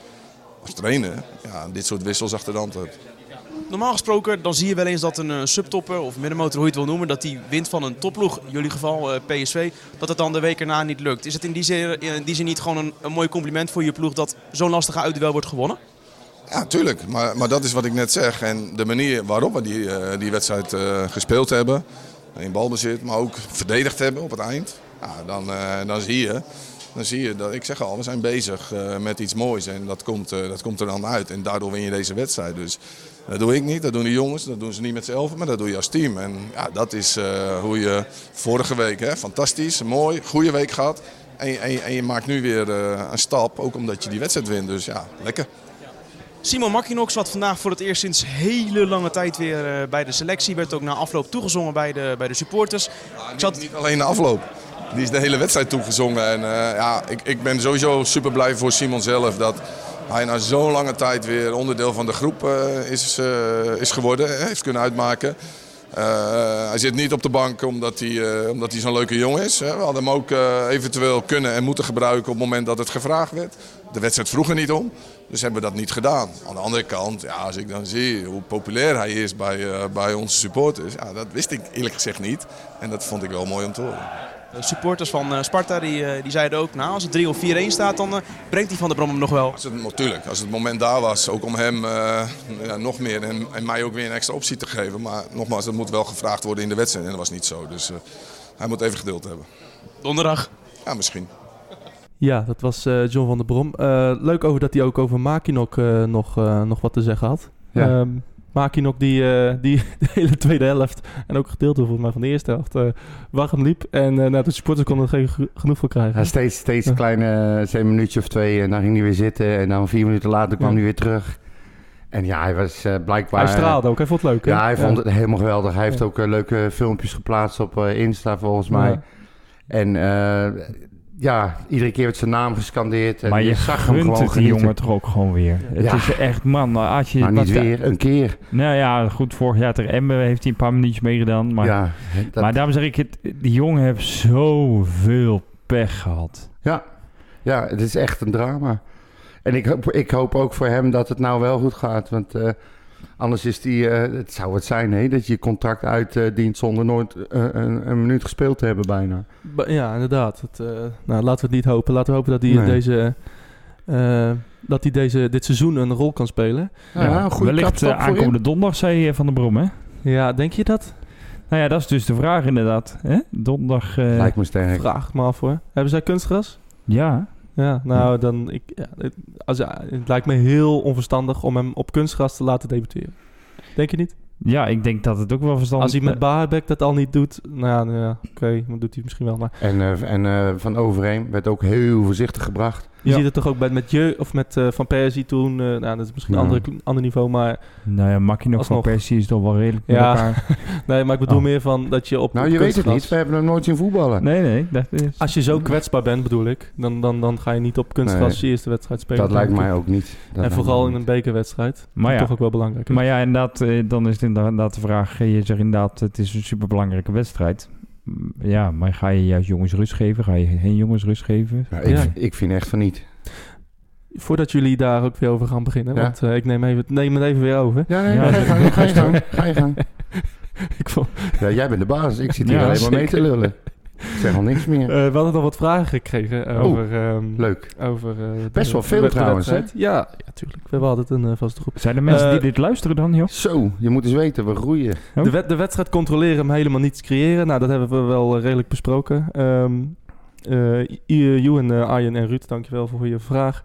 Speaker 7: als trainer ja, dit soort wissels achter de hand hebt.
Speaker 2: Normaal gesproken dan zie je wel eens dat een subtopper of middenmotor, hoe je het wil noemen, dat die wint van een topploeg, in jullie geval PSV, dat het dan de week erna niet lukt. Is het in die zin, in die zin niet gewoon een, een mooi compliment voor je ploeg dat zo'n lastige uitduel wordt gewonnen?
Speaker 7: Ja, tuurlijk. Maar, maar dat is wat ik net zeg. En de manier waarop we die, eh, die wedstrijd eh, gespeeld hebben, in balbezit, maar ook verdedigd hebben op het eind, ja, dan, eh, dan zie je. Dan zie je dat, ik zeg al, we zijn bezig met iets moois en dat komt, dat komt er dan uit. En daardoor win je deze wedstrijd. Dus dat doe ik niet, dat doen de jongens, dat doen ze niet met z'n elfen, maar dat doe je als team. En ja, dat is hoe je vorige week, hè, fantastisch, mooi, goede week gehad. En, en, en je maakt nu weer een stap, ook omdat je die wedstrijd wint. Dus ja, lekker.
Speaker 2: Simon Makkinox zat vandaag voor het eerst sinds hele lange tijd weer eh, bij de selectie. Werd ook na afloop toegezongen bij de, bij de supporters. Ik zat,
Speaker 7: Niet alleen de afloop. Die is de hele wedstrijd toegezongen. En eh, ja, ik, ik ben sowieso super blij voor Simon zelf dat hij na zo'n lange tijd weer onderdeel van de groep eh, is, is geworden. Heeft kunnen uitmaken. Eh, hij zit niet op de bank omdat hij, eh, omdat hij zo'n leuke jongen is. hè. We hadden hem ook eh, eventueel kunnen en moeten gebruiken op het moment dat het gevraagd werd. De wedstrijd vroeg er niet om. Dus hebben we dat niet gedaan. Aan de andere kant, ja, als ik dan zie hoe populair hij is bij, bij onze supporters. Ja, dat wist ik eerlijk gezegd niet. En dat vond ik wel mooi om te horen.
Speaker 2: De supporters van eh, Sparta die, eh, die zeiden ook, nou als het 3 of 4-1 staat dan eh, brengt die Van der Brom hem nog wel.
Speaker 7: Als het, natuurlijk, als het moment daar was, ook om hem eh, ja, nog meer en, en mij ook weer een extra optie te geven. Maar nogmaals, dat moet wel gevraagd worden in de wedstrijd en dat was niet zo. Dus eh, hij moet even geduld hebben.
Speaker 2: Donderdag.
Speaker 7: Ja, misschien.
Speaker 5: Ja, dat was eh, John van der Brom. Eh, leuk over dat hij ook over Makinok eh, nog, eh, nog wat te zeggen had.
Speaker 3: Ja.
Speaker 5: Ehm, Makinok die, eh, die de hele tweede helft en ook gedeelte volgens mij van de eerste helft eh warm liep. En eh nou, de supporters konden er geen ge- genoeg van krijgen.
Speaker 3: Ja, steeds, steeds een kleine, uh, een minuutje of twee en dan ging hij weer zitten. En dan vier minuten later kwam hij weer terug. En ja, hij was eh, blijkbaar...
Speaker 5: hij straalde ook, hij vond het leuk. hè?
Speaker 3: Ja, hij vond het helemaal geweldig. Hij heeft ook eh, leuke filmpjes geplaatst op eh, Insta volgens mij.
Speaker 5: Ja.
Speaker 3: En eh, ja, iedere keer werd zijn naam gescandeerd. En
Speaker 6: maar je
Speaker 3: zag hem gewoon
Speaker 6: het die jongen toch ook gewoon weer. Het
Speaker 3: Ja.
Speaker 6: is echt, man, als je...
Speaker 3: Maar niet weer, een keer.
Speaker 6: Nou ja, goed, vorig jaar tegen Emmen heeft hij een paar minuutjes meegedaan. Maar,
Speaker 3: ja, dat-
Speaker 6: maar daarom zeg ik, het, die jongen heeft zoveel pech gehad.
Speaker 3: ja, ja, het is echt een drama. En ik hoop, ik hoop ook voor hem dat het nou wel goed gaat. Want eh, Anders is die, eh, het zou het zijn, hè, dat je je contract uitdient zonder nooit eh, een, een minuut gespeeld te hebben bijna.
Speaker 5: Ba- Ja, inderdaad. Het, eh, nou, laten we het niet hopen. Laten we hopen dat hij
Speaker 3: Nee.
Speaker 5: deze, eh, dat hij deze, dit seizoen een rol kan spelen.
Speaker 3: Ja, een goede
Speaker 6: wellicht aankomende donderdag, zei Van der Brom, hè?
Speaker 5: Ja, denk je dat?
Speaker 6: Nou ja, dat is dus de vraag inderdaad. Hè? Donderdag, eh,
Speaker 3: Lijkt me sterk.
Speaker 5: Vraag me af hoor. Hebben zij kunstgras?
Speaker 6: ja.
Speaker 5: Ja, nou dan... Ik, ja, het, als, het lijkt me heel onverstandig om hem op kunstgras te laten debuteren. Denk je niet?
Speaker 6: ja, ik denk dat het ook wel verstandig
Speaker 5: Als hij met Baarbek dat al niet doet, nou ja, nou oké, dan doet hij misschien wel. Maar
Speaker 3: En, eh, en eh, Van Overheem werd ook heel voorzichtig gebracht.
Speaker 5: Je
Speaker 6: Ja.
Speaker 5: ziet het toch ook bij, met Je of met eh, Van Persie toen. eh, nou, dat is misschien een
Speaker 3: Ja.
Speaker 5: andere, ander niveau, maar...
Speaker 6: Nou ja, Makkie nog van. Persie is toch wel redelijk met
Speaker 5: Ja.
Speaker 6: elkaar.
Speaker 5: Nee, maar ik bedoel
Speaker 6: Oh.
Speaker 5: meer van dat je op
Speaker 3: Nou,
Speaker 5: op
Speaker 3: je weet het niet. We hebben hem nooit zien voetballen.
Speaker 6: Nee, nee, dat is...
Speaker 5: Als je zo kwetsbaar bent, bedoel ik, dan, dan, dan ga je niet op kunstgras
Speaker 3: Nee.
Speaker 5: je eerste wedstrijd spelen.
Speaker 3: dat lijkt mij ook niet. Dat
Speaker 5: En vooral in een
Speaker 3: niet.
Speaker 5: bekerwedstrijd.
Speaker 6: Maar ja.
Speaker 5: Toch ook wel belangrijk.
Speaker 6: Maar ja, inderdaad, eh, dan is het inderdaad de vraag. Je zegt inderdaad, het is een superbelangrijke wedstrijd. Ja, maar ga je juist jongens rust geven? Ga je geen jongens rust geven?
Speaker 3: Ja, ik,
Speaker 5: Ja.
Speaker 3: ik vind echt van niet.
Speaker 5: Voordat jullie daar ook weer over gaan beginnen,
Speaker 3: Ja.
Speaker 5: want eh, ik neem, even, neem het even weer over.
Speaker 3: Ja, nee,
Speaker 6: Ja,
Speaker 3: ga je gang. Ga je gang. Ga je gang.
Speaker 5: ik vond,
Speaker 3: Ja, jij bent de baas. Ik zit hier
Speaker 6: Ja,
Speaker 3: alleen maar mee te lullen. Ik zeg al niks meer.
Speaker 5: eh, we hadden nog wat vragen gekregen
Speaker 3: Oh,
Speaker 5: over... ehm,
Speaker 3: Leuk.
Speaker 5: over eh, de-
Speaker 3: Best wel veel
Speaker 5: de
Speaker 3: trouwens, hè?
Speaker 5: Ja, ja, tuurlijk. We hebben altijd een eh, vaste groep.
Speaker 6: Zijn er mensen die dit luisteren dan, joh?
Speaker 3: Zo, je moet eens weten, we groeien.
Speaker 6: Oh.
Speaker 5: De, de wedstrijd controleren, hem helemaal niets creëren. Nou, dat hebben we wel redelijk besproken. Ehm eh, you en eh, Arjen en Ruud, dankjewel voor je vraag.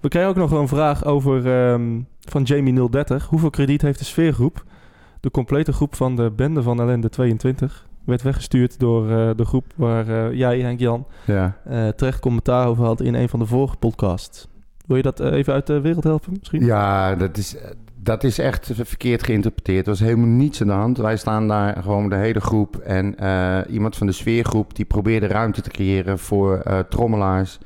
Speaker 5: We kregen ook nog een vraag over ehm, van Jamie 030. Hoeveel krediet heeft de sfeergroep? De complete groep van de bende van ellende 22 werd weggestuurd door eh, de groep waar eh, jij, Henk Jan,
Speaker 3: Ja.
Speaker 5: eh, terecht commentaar over had in een van de vorige podcasts. Wil je dat even uit de wereld helpen misschien?
Speaker 3: Ja, dat is, dat is echt verkeerd geïnterpreteerd. Er was helemaal niets aan de hand. Wij staan daar gewoon de hele groep. En iemand van de sfeergroep die probeerde ruimte te creëren voor trommelaars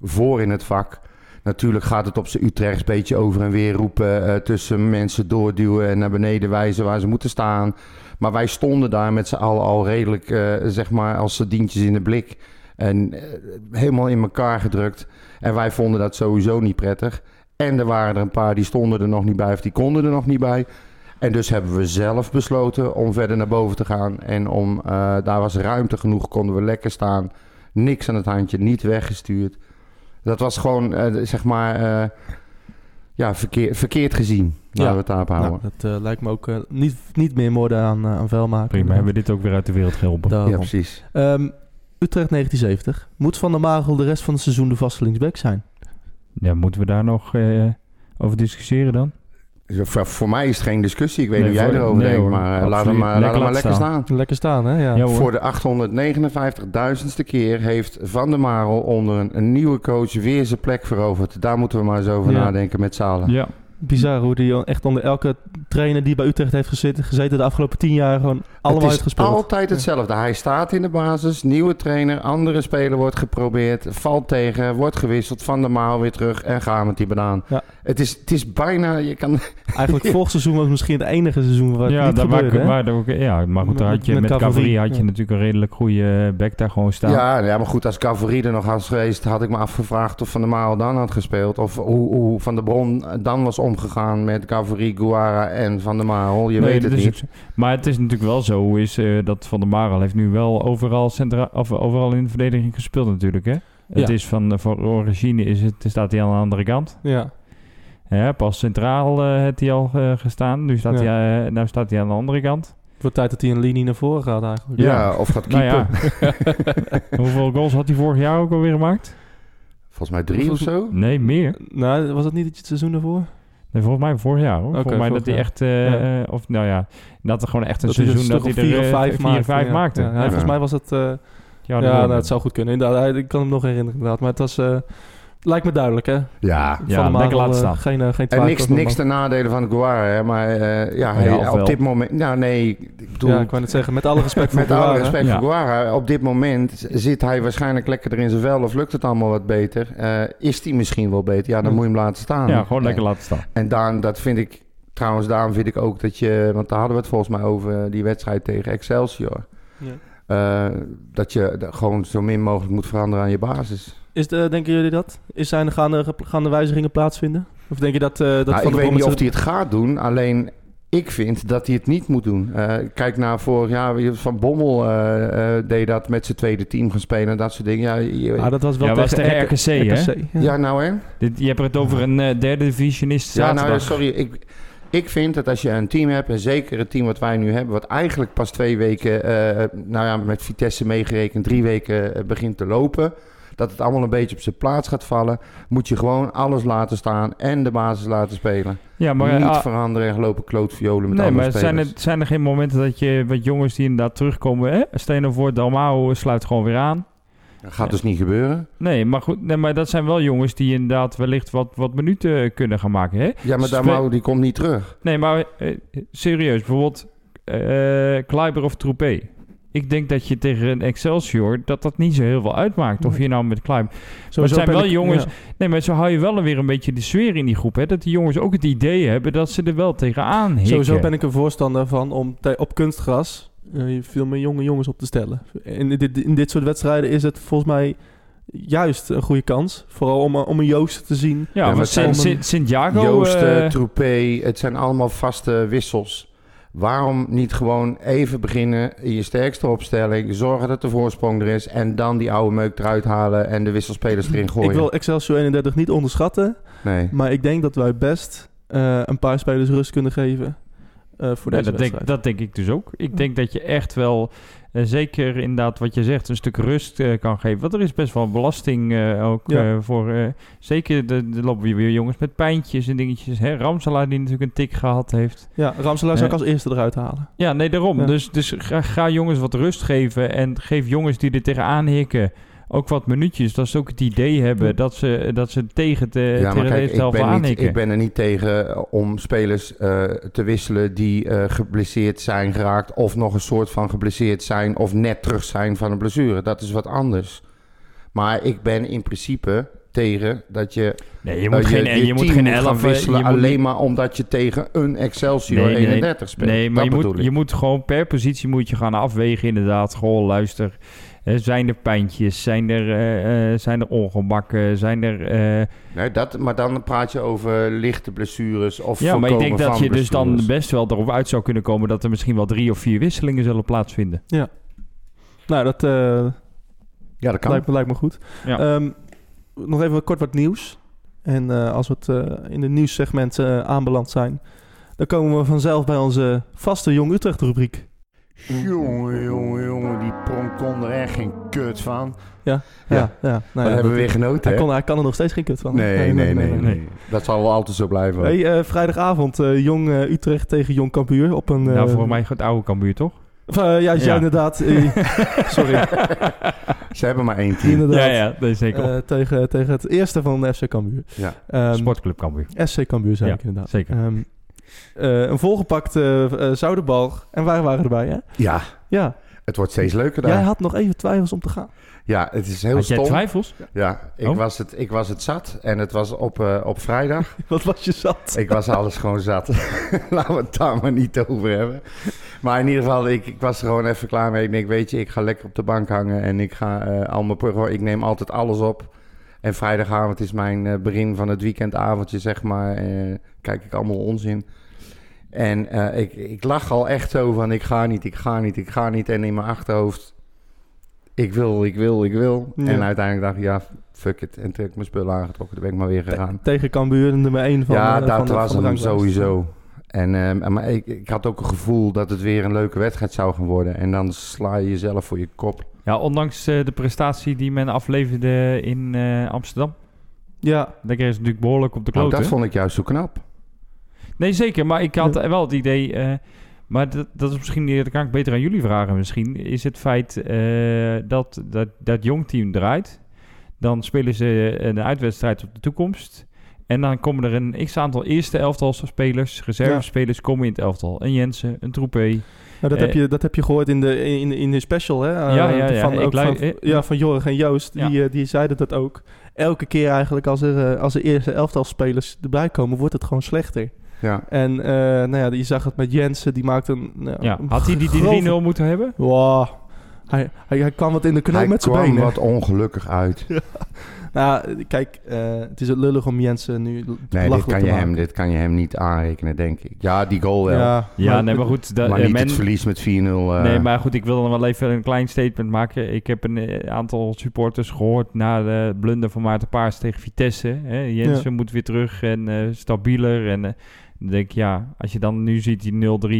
Speaker 3: voor in het vak. Natuurlijk gaat het op zijn Utrechts beetje over en weer roepen, tussen mensen doorduwen en naar beneden wijzen waar ze moeten staan. Maar wij stonden daar met z'n allen al redelijk, eh, zeg maar, als sardientjes in de blik. En eh, helemaal in elkaar gedrukt. En wij vonden dat sowieso niet prettig. En er waren er een paar die stonden er nog niet bij of die konden er nog niet bij. En dus hebben we zelf besloten om verder naar boven te gaan. En om, eh, daar was ruimte genoeg, konden we lekker staan. Niks aan het handje, niet weggestuurd. Dat was gewoon, zeg maar, ja, verkeer, verkeerd gezien. Laten
Speaker 5: Ja.
Speaker 3: we het daarop houden.
Speaker 5: Nou, dat eh, lijkt me ook eh, niet, niet meer moorden aan, eh, aan vuil maken.
Speaker 6: Prima, hebben we dit ook weer uit de wereld geholpen.
Speaker 5: Daarom.
Speaker 3: ja, precies.
Speaker 5: Ehm, Utrecht 1970. Moet Van der Marel de rest van het seizoen de vaste linksback zijn?
Speaker 6: Ja, moeten we daar nog eh, over discussiëren dan?
Speaker 3: Voor, voor mij is het geen discussie. Ik weet
Speaker 6: Nee,
Speaker 3: niet hoe jij erover
Speaker 6: nee,
Speaker 3: denkt,
Speaker 6: hoor.
Speaker 3: maar eh, laat
Speaker 6: Absoluut.
Speaker 3: hem, maar, laat
Speaker 6: Lekker
Speaker 3: hem maar lekker staan.
Speaker 5: Lekker staan, hè? Ja.
Speaker 3: Voor de 859.000ste keer heeft Van der Marel onder een, een nieuwe coach weer zijn plek veroverd. Daar moeten we maar eens over
Speaker 5: Ja.
Speaker 3: nadenken met z'n allen.
Speaker 6: Ja,
Speaker 5: Bizar hoe die echt onder elke trainer die bij Utrecht heeft gezeten, gezeten de afgelopen tien jaar gewoon allemaal
Speaker 3: het is
Speaker 5: uitgespeeld.
Speaker 3: altijd hetzelfde. Hij staat in de basis, nieuwe trainer, andere speler wordt geprobeerd, valt tegen, wordt gewisseld, Van der Marel weer terug en gaan met die banaan.
Speaker 5: Ja.
Speaker 3: Het, is, het is bijna, je kan...
Speaker 5: Eigenlijk vorig seizoen was misschien het enige seizoen waar het
Speaker 6: ja,
Speaker 5: niet
Speaker 6: daar
Speaker 5: gebeurde.
Speaker 6: waar, waar, ook- ja, maar goed, daar
Speaker 5: Met-
Speaker 6: had je,
Speaker 5: met
Speaker 6: met, had je
Speaker 5: ja.
Speaker 6: natuurlijk een redelijk goede back daar gewoon staan.
Speaker 3: Ja, ja, maar goed, als Cavalerie er nog was geweest, had ik me afgevraagd of Van der Marel dan had gespeeld. Of hoe, hoe Van der Bron dan was omgegaan met Cavalerie, Guara en Van der Marel. Je
Speaker 6: Nee,
Speaker 3: weet het niet.
Speaker 6: Maar het is natuurlijk wel zo is, eh, dat Van der Marel heeft nu wel overal, centra of overal in de verdediging gespeeld natuurlijk. Hè? Het
Speaker 5: Ja.
Speaker 6: is van, eh, voor origine is het, staat hij aan de andere kant.
Speaker 5: Ja.
Speaker 6: Hè, pas centraal eh heeft hij al eh, gestaan. Nu staat,
Speaker 5: Ja.
Speaker 6: hij, nou staat hij aan de andere kant.
Speaker 5: Het wordt tijd dat hij een linie naar voren gaat eigenlijk.
Speaker 3: Ja, of gaat
Speaker 6: Nou
Speaker 3: keeper.
Speaker 6: ja. Hoeveel goals had hij vorig jaar ook alweer gemaakt?
Speaker 3: Volgens mij drie of zo.
Speaker 6: Nee, meer.
Speaker 5: Nou, was dat niet het seizoen daarvoor?
Speaker 6: Nee, volgens mij vorig jaar hoor. Volgens mij dat hij echt, eh,
Speaker 5: Ja.
Speaker 6: eh, of nou ja, dat er gewoon echt een
Speaker 5: dat
Speaker 6: seizoen dat hij er
Speaker 5: vier of
Speaker 6: eh,
Speaker 5: vijf
Speaker 6: vier maakte.
Speaker 5: Ja, ja, volgens mij was het...
Speaker 6: Ja,
Speaker 5: nou, het zou goed kunnen. Inderdaad, ik kan hem nog herinneren inderdaad. Maar het was... lijkt me duidelijk, hè?
Speaker 3: Ja.
Speaker 6: Ja,
Speaker 5: Van
Speaker 6: lekker laten
Speaker 5: eh,
Speaker 6: staan.
Speaker 5: Geen, eh, geen
Speaker 3: En niks, niks
Speaker 5: de
Speaker 3: ten nadele van Guara, hè, maar eh, ja, hij-
Speaker 6: Ja,
Speaker 3: op dit moment... Nou nee, ik bedoel...
Speaker 5: Ja, ik wou net zeggen, met alle respect voor
Speaker 3: met alle respect
Speaker 6: Ja.
Speaker 3: voor Guara, op dit moment zit hij waarschijnlijk lekkerder in zijn vel of lukt het allemaal wat beter. Eh, is hij misschien wel beter? Ja, dan
Speaker 5: Ja.
Speaker 3: moet je hem laten staan.
Speaker 6: Ja, gewoon lekker
Speaker 3: En,
Speaker 6: laten staan.
Speaker 3: en Daan, dat vind ik... Trouwens, daarom vind ik ook dat je... Want daar hadden we het volgens mij over, die wedstrijd tegen Excelsior.
Speaker 5: Ja.
Speaker 3: Eh, dat je gewoon zo min mogelijk moet veranderen aan je basis.
Speaker 5: Is de, denken jullie dat? Is zijn, gaan, er, gaan er wijzigingen plaatsvinden? Of denk je dat, eh dat
Speaker 3: Nou,
Speaker 5: Van
Speaker 3: ik
Speaker 5: der
Speaker 3: weet niet of hij het gaat doen, alleen ik vind dat hij het niet moet doen. Eh, kijk naar vorig jaar, Van Bommel eh, eh, deed dat met zijn tweede team gaan spelen en dat soort dingen. Ja, je-
Speaker 5: Ah, dat was wel
Speaker 6: Ja, was tegen
Speaker 5: RK-
Speaker 6: RKC, hè?
Speaker 5: ja.
Speaker 3: ja nou hè?
Speaker 6: Dit, je hebt het over een derde divisionist
Speaker 3: Ja,
Speaker 6: zaterdag.
Speaker 3: nou sorry, ik, ik vind dat als je een team hebt, en zeker het team wat wij nu hebben, wat eigenlijk pas twee weken, eh, nou ja, met Vitesse meegerekend, drie weken begint te lopen, dat het allemaal een beetje op zijn plaats gaat vallen, moet je gewoon alles laten staan en de basis laten spelen.
Speaker 6: ja, maar,
Speaker 3: niet
Speaker 6: ah,
Speaker 3: veranderen en lopen klootviolen met
Speaker 6: nee, maar zijn er, zijn er geen momenten dat je wat jongens die inderdaad terugkomen... Hè? Nou voor, Dalmau sluit gewoon weer aan.
Speaker 3: Dat gaat dus niet gebeuren.
Speaker 6: Nee, maar goed, nee, maar dat zijn wel jongens die inderdaad wellicht wat, wat minuten kunnen gaan maken. Hè?
Speaker 3: Ja, maar Damau die komt niet terug.
Speaker 6: Nee, maar eh, serieus, bijvoorbeeld eh Kleiber of Troepé. Ik denk dat je tegen een Excelsior dat dat niet zo heel veel uitmaakt. Of je nou met Kleiber...
Speaker 5: Sowieso
Speaker 6: zijn
Speaker 5: ben
Speaker 6: wel
Speaker 5: ik-
Speaker 6: jongens-
Speaker 5: ja.
Speaker 6: Nee, maar zo hou je wel weer een beetje de sfeer in die groep. Hè? Dat die jongens ook het idee hebben dat ze er wel tegenaan hikken.
Speaker 5: Sowieso ben ik een voorstander van om op kunstgras eh, veel meer jonge jongens op te stellen. In dit, in dit soort wedstrijden is het volgens mij juist een goede kans. Vooral om, om een Joost te zien.
Speaker 6: Ja,
Speaker 3: Ja,
Speaker 6: Sint-
Speaker 5: zijn-
Speaker 6: Sint- Sint-Jago...
Speaker 3: Joost,
Speaker 6: eh,
Speaker 3: eh, Troepé, het zijn allemaal vaste wissels. Waarom niet gewoon even beginnen in je sterkste opstelling, zorgen dat de voorsprong er is en dan die oude meuk eruit halen en de wisselspelers erin gooien?
Speaker 5: Ik wil Excelsior 31 niet onderschatten.
Speaker 3: Nee.
Speaker 5: Maar ik denk dat wij best eh, een paar spelers rust kunnen geven eh, voor deze
Speaker 6: dat,
Speaker 5: wedstrijd.
Speaker 6: denk, dat denk ik dus ook. Ik denk dat je echt wel, eh, zeker inderdaad wat je zegt, een stuk rust eh, kan geven. Want er is best wel belasting ook
Speaker 5: Ja.
Speaker 6: voor... zeker, de, de lopen weer, weer jongens met pijntjes en dingetjes. Hè? Ramselaar die natuurlijk een tik gehad heeft.
Speaker 5: Ja, Ramselaar zou ik als eerste eruit halen.
Speaker 6: Ja, nee, daarom.
Speaker 5: Ja.
Speaker 6: Dus, dus ga, ga jongens wat rust geven en geef jongens die er tegenaan hikken ook wat minuutjes. Dat ze ook het idee hebben dat ze, dat ze tegen, de,
Speaker 3: ja,
Speaker 6: tegen
Speaker 3: kijk, ik
Speaker 6: helft aanhikken.
Speaker 3: ik ben er niet tegen eh, om spelers eh, te wisselen die eh, geblesseerd zijn geraakt of nog een soort van geblesseerd zijn of net terug zijn van een blessure. Dat is wat anders. Maar ik ben in principe tegen dat je
Speaker 6: Nee, je moet geen, je, moet geen
Speaker 3: moet gaan
Speaker 6: elf... eh,
Speaker 3: wisselen
Speaker 6: je moet
Speaker 3: alleen maar omdat je tegen een Excelsior
Speaker 6: Nee, nee,
Speaker 3: 31 speelt.
Speaker 6: Nee, maar
Speaker 3: Dat
Speaker 6: je moet, je moet gewoon per positie moet je gaan afwegen inderdaad. Gewoon luister, zijn er pijntjes? Zijn er, eh, eh, zijn er ongemakken? Zijn er... eh,
Speaker 3: Nee, dat, maar dan praat je over lichte blessures of
Speaker 6: ja, maar ik denk dat je dus dan best wel erop uit zou kunnen komen... dat er misschien wel drie of vier wisselingen zullen plaatsvinden.
Speaker 5: Nou, dat eh,
Speaker 3: Ja, dat kan.
Speaker 5: lijkt, me, lijkt me goed.
Speaker 6: Ja.
Speaker 5: Ehm, nog even kort wat nieuws. En eh, als we het eh, in de nieuwssegment eh, aanbeland zijn... dan komen we vanzelf bij onze vaste Jong Utrecht rubriek.
Speaker 3: Jongen, jongen, jongen, die pronk kon er echt geen kut van.
Speaker 5: Ja,
Speaker 3: Ja.
Speaker 5: ja. Nou ja,
Speaker 3: hebben we weer genoten,
Speaker 5: hij,
Speaker 3: hè?
Speaker 5: kon, hij kan er nog steeds geen kut van.
Speaker 3: Nee, nee, nee, nee, Dat zal wel altijd zo blijven.
Speaker 5: Hey, eh, vrijdagavond, eh, Jong eh, Utrecht tegen Jong Cambuur op een...
Speaker 6: nou, voor mij het oude Cambuur, toch?
Speaker 5: of, eh, ja, ja,
Speaker 6: Ja.
Speaker 5: inderdaad. sorry.
Speaker 3: Ze hebben maar één team.
Speaker 5: inderdaad.
Speaker 6: Ja, ja, dat is zeker.
Speaker 5: Eh, tegen, tegen het eerste van FC Cambuur.
Speaker 3: Ja.
Speaker 5: Ehm,
Speaker 6: Sportclub Cambuur.
Speaker 5: SC Cambuur, zei
Speaker 6: Ja,
Speaker 5: ik inderdaad.
Speaker 6: zeker.
Speaker 5: Ehm, eh, een volgepakt eh eh, Zoudenbal. En waar waren erbij, hè?
Speaker 3: ja,
Speaker 5: Ja.
Speaker 3: het wordt steeds leuker daar.
Speaker 5: Jij had nog even twijfels om te gaan.
Speaker 3: Ja, het is heel
Speaker 6: Had jij twijfels?
Speaker 3: Ja, ik,
Speaker 6: Oh.
Speaker 3: was het, ik was het zat en het was op, eh, op vrijdag.
Speaker 5: Wat was je zat?
Speaker 3: ik was alles gewoon zat. Laten we het daar maar niet over hebben. Maar in ieder geval, ik, ik was er gewoon even klaar mee. Ik denk, weet je, ik ga lekker op de bank hangen en ik ga eh, al mijn pro- Ik neem altijd alles op. En vrijdagavond is mijn eh, begin van het weekendavondje, zeg maar. kijk ik allemaal onzin. En eh, ik, ik lach al echt zo van, ik ga niet, ik ga niet, ik ga niet. En in mijn achterhoofd, ik wil, ik wil, ik wil.
Speaker 5: Ja.
Speaker 3: En uiteindelijk dacht ik, ja, fuck it. En toen heb ik mijn spullen aangetrokken, toen ben ik maar weer gegaan.
Speaker 5: Tegen Cambuur, nummer 1 van
Speaker 3: ja,
Speaker 5: eh,
Speaker 3: dat was hem sowieso. En, ehm, maar ik, ik had ook een gevoel dat het weer een leuke wedstrijd zou gaan worden. En dan sla je jezelf voor je kop.
Speaker 6: Ja, ondanks eh, de prestatie die men afleverde in eh, Amsterdam.
Speaker 5: Ja,
Speaker 6: Daar kreeg ze natuurlijk behoorlijk op de
Speaker 3: Nou,
Speaker 6: kloten.
Speaker 3: dat vond ik juist zo knap.
Speaker 6: Nee, zeker. Maar ik had
Speaker 5: Ja.
Speaker 6: wel het idee... eh, maar dat, dat is misschien... Dat kan ik beter aan jullie vragen misschien. Is het feit eh, dat, dat dat jong team draait. Dan spelen ze een uitwedstrijd op de toekomst. En dan komen er een x-aantal eerste elftal spelers, reservespelers, komen in het elftal. Een Jensen, een Troepé.
Speaker 5: Nou, dat,
Speaker 6: Eh,
Speaker 5: heb je, dat heb je gehoord in de, in, in de special, hè? Eh,
Speaker 6: Ja, ja, ja.
Speaker 5: Van,
Speaker 6: Ik
Speaker 5: ook van,
Speaker 6: eh,
Speaker 5: ja, van Jorg en Joost.
Speaker 6: Ja.
Speaker 5: Die, die zeiden dat ook. Elke keer eigenlijk als er, als er eerste elftal spelers erbij komen, wordt het gewoon slechter.
Speaker 3: Ja.
Speaker 5: En eh, nou ja, je zag het met Jensen, die maakte een... nou,
Speaker 6: Ja.
Speaker 5: een
Speaker 6: Had hij die
Speaker 5: grove-
Speaker 6: 3-0 moeten hebben?
Speaker 5: Wow. Hij, hij, hij kwam wat in de knoop
Speaker 3: Hij
Speaker 5: met zijn
Speaker 3: kwam
Speaker 5: benen.
Speaker 3: wat ongelukkig uit.
Speaker 5: Nou, kijk, eh, het is het lullig om Jensen nu
Speaker 3: Nee, dit kan,
Speaker 5: te
Speaker 3: je hem, dit kan je hem niet aanrekenen, denk ik. Ja, die goal wel.
Speaker 5: Ja,
Speaker 6: Ja, nee, maar goed. da-
Speaker 3: maar
Speaker 6: eh,
Speaker 3: niet
Speaker 6: men-
Speaker 3: het verlies met 4-0. eh.
Speaker 6: Nee, maar goed, ik wil dan wel even een klein statement maken. Ik heb een eh, aantal supporters gehoord na de blunder van Maarten Paars tegen Vitesse. Hè. Jensen moet weer terug en eh, stabieler. En eh, dan denk ik, ja, als je dan nu ziet die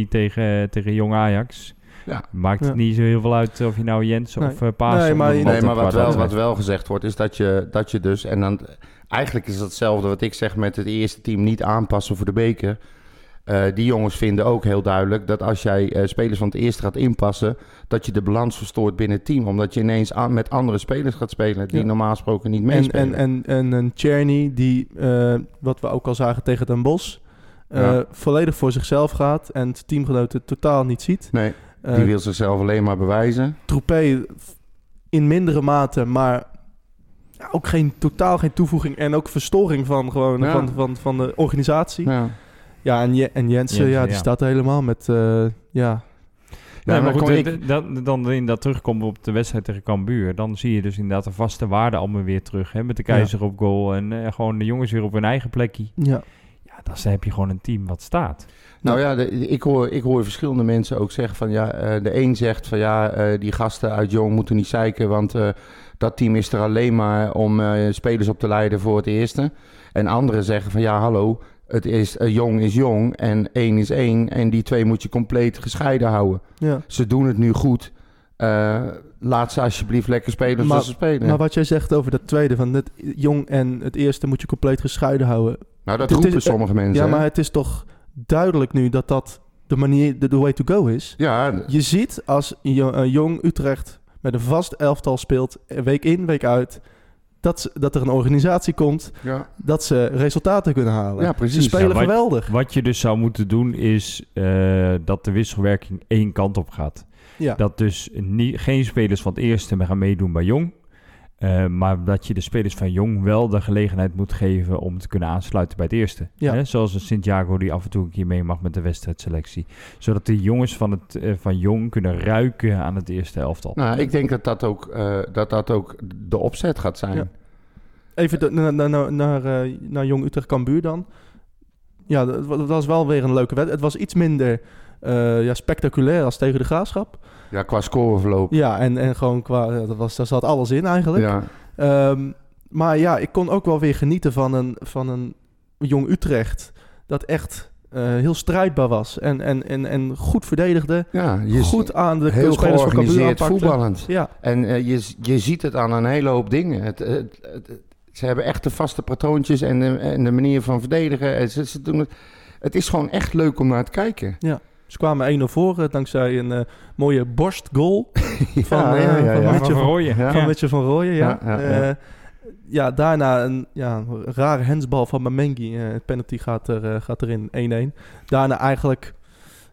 Speaker 6: 0-3 tegen, tegen Jong Ajax...
Speaker 3: Ja.
Speaker 6: Maakt het
Speaker 5: Ja.
Speaker 6: niet zo heel veel uit of je nou
Speaker 5: Nee.
Speaker 6: of uh, Paas...
Speaker 5: Nee, maar-
Speaker 3: Nee, maar wat wel, wat wel gezegd wordt, is dat je, dat je dus... En dan, eigenlijk is het hetzelfde wat ik zeg met het eerste team niet aanpassen voor de beker. Eh, die jongens vinden ook heel duidelijk dat als jij eh, spelers van het eerste gaat inpassen... dat je de balans verstoort binnen het team. Omdat je ineens aan, met andere spelers gaat spelen die
Speaker 5: Ja.
Speaker 3: normaal gesproken niet
Speaker 5: En,
Speaker 3: meespelen.
Speaker 5: en, en, en een Czerny die, eh, wat we ook al zagen tegen Den Bosch, eh,
Speaker 3: Ja.
Speaker 5: volledig voor zichzelf gaat en zijn teamgenoten totaal niet ziet.
Speaker 3: nee, die wil zichzelf alleen maar bewijzen.
Speaker 5: Troepé in mindere mate, maar ja, ook geen, totaal geen toevoeging en ook verstoring van, gewoon,
Speaker 3: Ja.
Speaker 5: van, van, van de organisatie. Ja,
Speaker 3: Ja.
Speaker 5: en, Je- en Jensen,
Speaker 6: Jensen,
Speaker 5: ja, die
Speaker 6: ja.
Speaker 5: staat er helemaal met, eh, ja,
Speaker 6: Nee, maar goed, eh,
Speaker 3: ik-
Speaker 6: dan, dan in dat terugkomen op de wedstrijd tegen Cambuur... dan zie je dus inderdaad de vaste waarden allemaal weer terug. Hè, met de keizer op goal en eh, gewoon de jongens weer op hun eigen plekje.
Speaker 5: ja.
Speaker 6: Ja, dan heb je gewoon een team wat staat.
Speaker 3: Nou ja, de- ik, hoor, ik hoor verschillende mensen ook zeggen van ja, eh, de een zegt van ja, eh, die gasten uit Jong moeten niet zeiken, want eh, dat team is er alleen maar om eh, spelers op te leiden voor het eerste. En anderen zeggen van ja, hallo, het is eh, Jong is Jong en één is één en die twee moet je compleet gescheiden houden.
Speaker 5: ja.
Speaker 3: Ze doen het nu goed. Eh, laat ze alsjeblieft lekker spelen zoals
Speaker 5: Maar-
Speaker 3: ze spelen.
Speaker 5: Maar wat jij zegt over dat tweede, van het jong en het eerste moet je compleet gescheiden houden.
Speaker 3: Nou, dat
Speaker 5: het is-
Speaker 3: roepen sommige mensen.
Speaker 5: Ja,
Speaker 3: hè?
Speaker 5: maar het is toch duidelijk nu dat dat de manier, de, way to go is.
Speaker 3: ja,
Speaker 5: Je ziet als eh, Jong Utrecht met een vast elftal speelt, week in, week uit, dat, ze- dat er een organisatie komt,
Speaker 3: ja,
Speaker 5: dat ze resultaten kunnen halen.
Speaker 3: Ja, precies.
Speaker 5: Ze spelen
Speaker 6: Ja, wat-
Speaker 5: geweldig.
Speaker 6: Wat je dus zou moeten doen is eh, dat de wisselwerking één kant op gaat.
Speaker 5: Ja.
Speaker 6: Dat dus niet, geen spelers van het eerste meer gaan meedoen bij Jong. Eh, maar dat je de spelers van Jong wel de gelegenheid moet geven om te kunnen aansluiten bij het eerste.
Speaker 5: Ja.
Speaker 6: Hè? Zoals een Santiago die af en toe een keer mee mag met de wedstrijdselectie. Zodat de jongens van, het, eh, van Jong kunnen ruiken aan het eerste elftal.
Speaker 3: nou, ik denk dat dat ook, eh, dat dat ook de opzet gaat zijn.
Speaker 5: Ja. Even de- naar, naar, naar, naar, eh, naar Jong Utrecht Cambuur dan. Ja, dat wa- dat was wel weer een leuke wedstrijd. Het was iets minder eh, ja, spectaculair als tegen de Graafschap.
Speaker 3: Ja, qua scoreverloop.
Speaker 5: Ja, en, en gewoon qua... ja, Dat was, daar zat alles in eigenlijk.
Speaker 3: Ja,
Speaker 5: Ehm, maar ja, ik kon ook wel weer genieten van een, van een Jong Utrecht... dat echt eh, heel strijdbaar was. En, en, en, en goed verdedigde.
Speaker 3: ja je
Speaker 5: goed aan de
Speaker 3: heel
Speaker 5: spelers
Speaker 3: georganiseerd voetballend.
Speaker 5: Ja,
Speaker 3: En eh, je, je ziet het aan een hele hoop dingen. Het, het, het- ze hebben echt de vaste patroontjes en de, en de manier van verdedigen. En ze, ze doen het, het is gewoon echt leuk om naar te kijken.
Speaker 5: Ze kwamen 1-0 voor eh, dankzij een eh, mooie borstgoal van,
Speaker 3: ja, ja,
Speaker 5: van
Speaker 6: Rooyen.
Speaker 3: Ja.
Speaker 5: van van Rooyen. Ja.
Speaker 3: Ja, ja, ja.
Speaker 5: ja, daarna een, ja, een rare hensbal van Mamengi. Eh, het penalty gaat, er, eh, gaat erin, 1-1. Daarna eigenlijk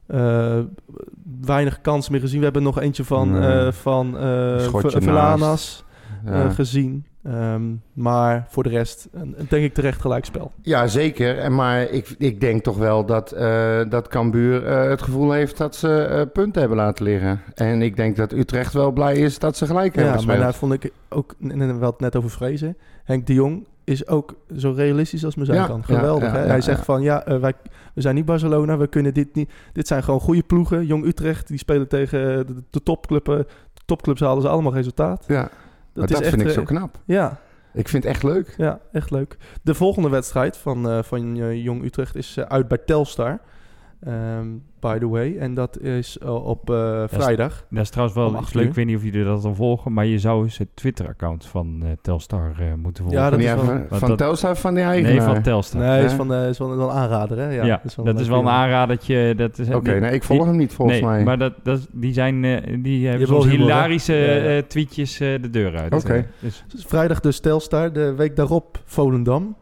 Speaker 5: eh, weinig kans meer gezien. We hebben nog eentje van,
Speaker 3: Nee.
Speaker 5: eh van eh, Verlanas
Speaker 3: Ja.
Speaker 5: eh, gezien. Ehm, maar voor de rest, een, een denk ik terecht gelijkspel.
Speaker 3: Ja, zeker. En Maar ik, ik denk toch wel dat, eh dat Cambuur eh, het gevoel heeft dat ze eh, punten hebben laten liggen. En ik denk dat Utrecht wel blij is dat ze gelijk hebben
Speaker 5: Ja, maar
Speaker 3: gespeeld.
Speaker 5: daar vond ik ook, en we hadden het net over vrezen. Henk de Jong is ook zo realistisch als me zijn
Speaker 3: Ja,
Speaker 5: kan. Geweldig.
Speaker 3: ja,
Speaker 5: hè? Hij zegt van ja, wij, we zijn niet Barcelona, we kunnen dit niet. Dit zijn gewoon goede ploegen. Jong Utrecht, die spelen tegen de, de topclubs. De topclubs halen ze allemaal resultaat.
Speaker 3: ja, dat
Speaker 5: is
Speaker 3: vind ik
Speaker 5: eh,
Speaker 3: zo knap.
Speaker 5: Ja,
Speaker 3: Ik vind het echt leuk.
Speaker 5: ja, echt leuk. De volgende wedstrijd van, eh, van eh, Jong Utrecht is eh, uit bij Telstar. Ehm, by the way. En dat is eh, op eh, vrijdag.
Speaker 6: Dat is trouwens wel iets leuk. Ik weet niet of jullie dat al volgen. Maar je zou eens het Twitter-account van eh, Telstar eh, moeten volgen.
Speaker 5: Ja, dat is wel-
Speaker 3: van
Speaker 6: dat-
Speaker 3: Telstar of van die
Speaker 6: nee,
Speaker 3: eigenaar?
Speaker 6: van Telstar.
Speaker 5: Nee, is van, eh, is van wel een aanrader, hè?
Speaker 6: Ja, dat is wel een aanradertje. Dat is,
Speaker 3: Oké, nee, ik volg hem niet volgens
Speaker 6: nee,
Speaker 3: mij.
Speaker 6: maar dat, dat, die, zijn, eh, die hebben soms
Speaker 5: humor,
Speaker 6: hilarische
Speaker 5: Ja, ja.
Speaker 6: eh, tweetjes eh, de deur uit.
Speaker 3: Oké.
Speaker 6: Dus
Speaker 5: vrijdag dus Telstar, de week daarop Volendam.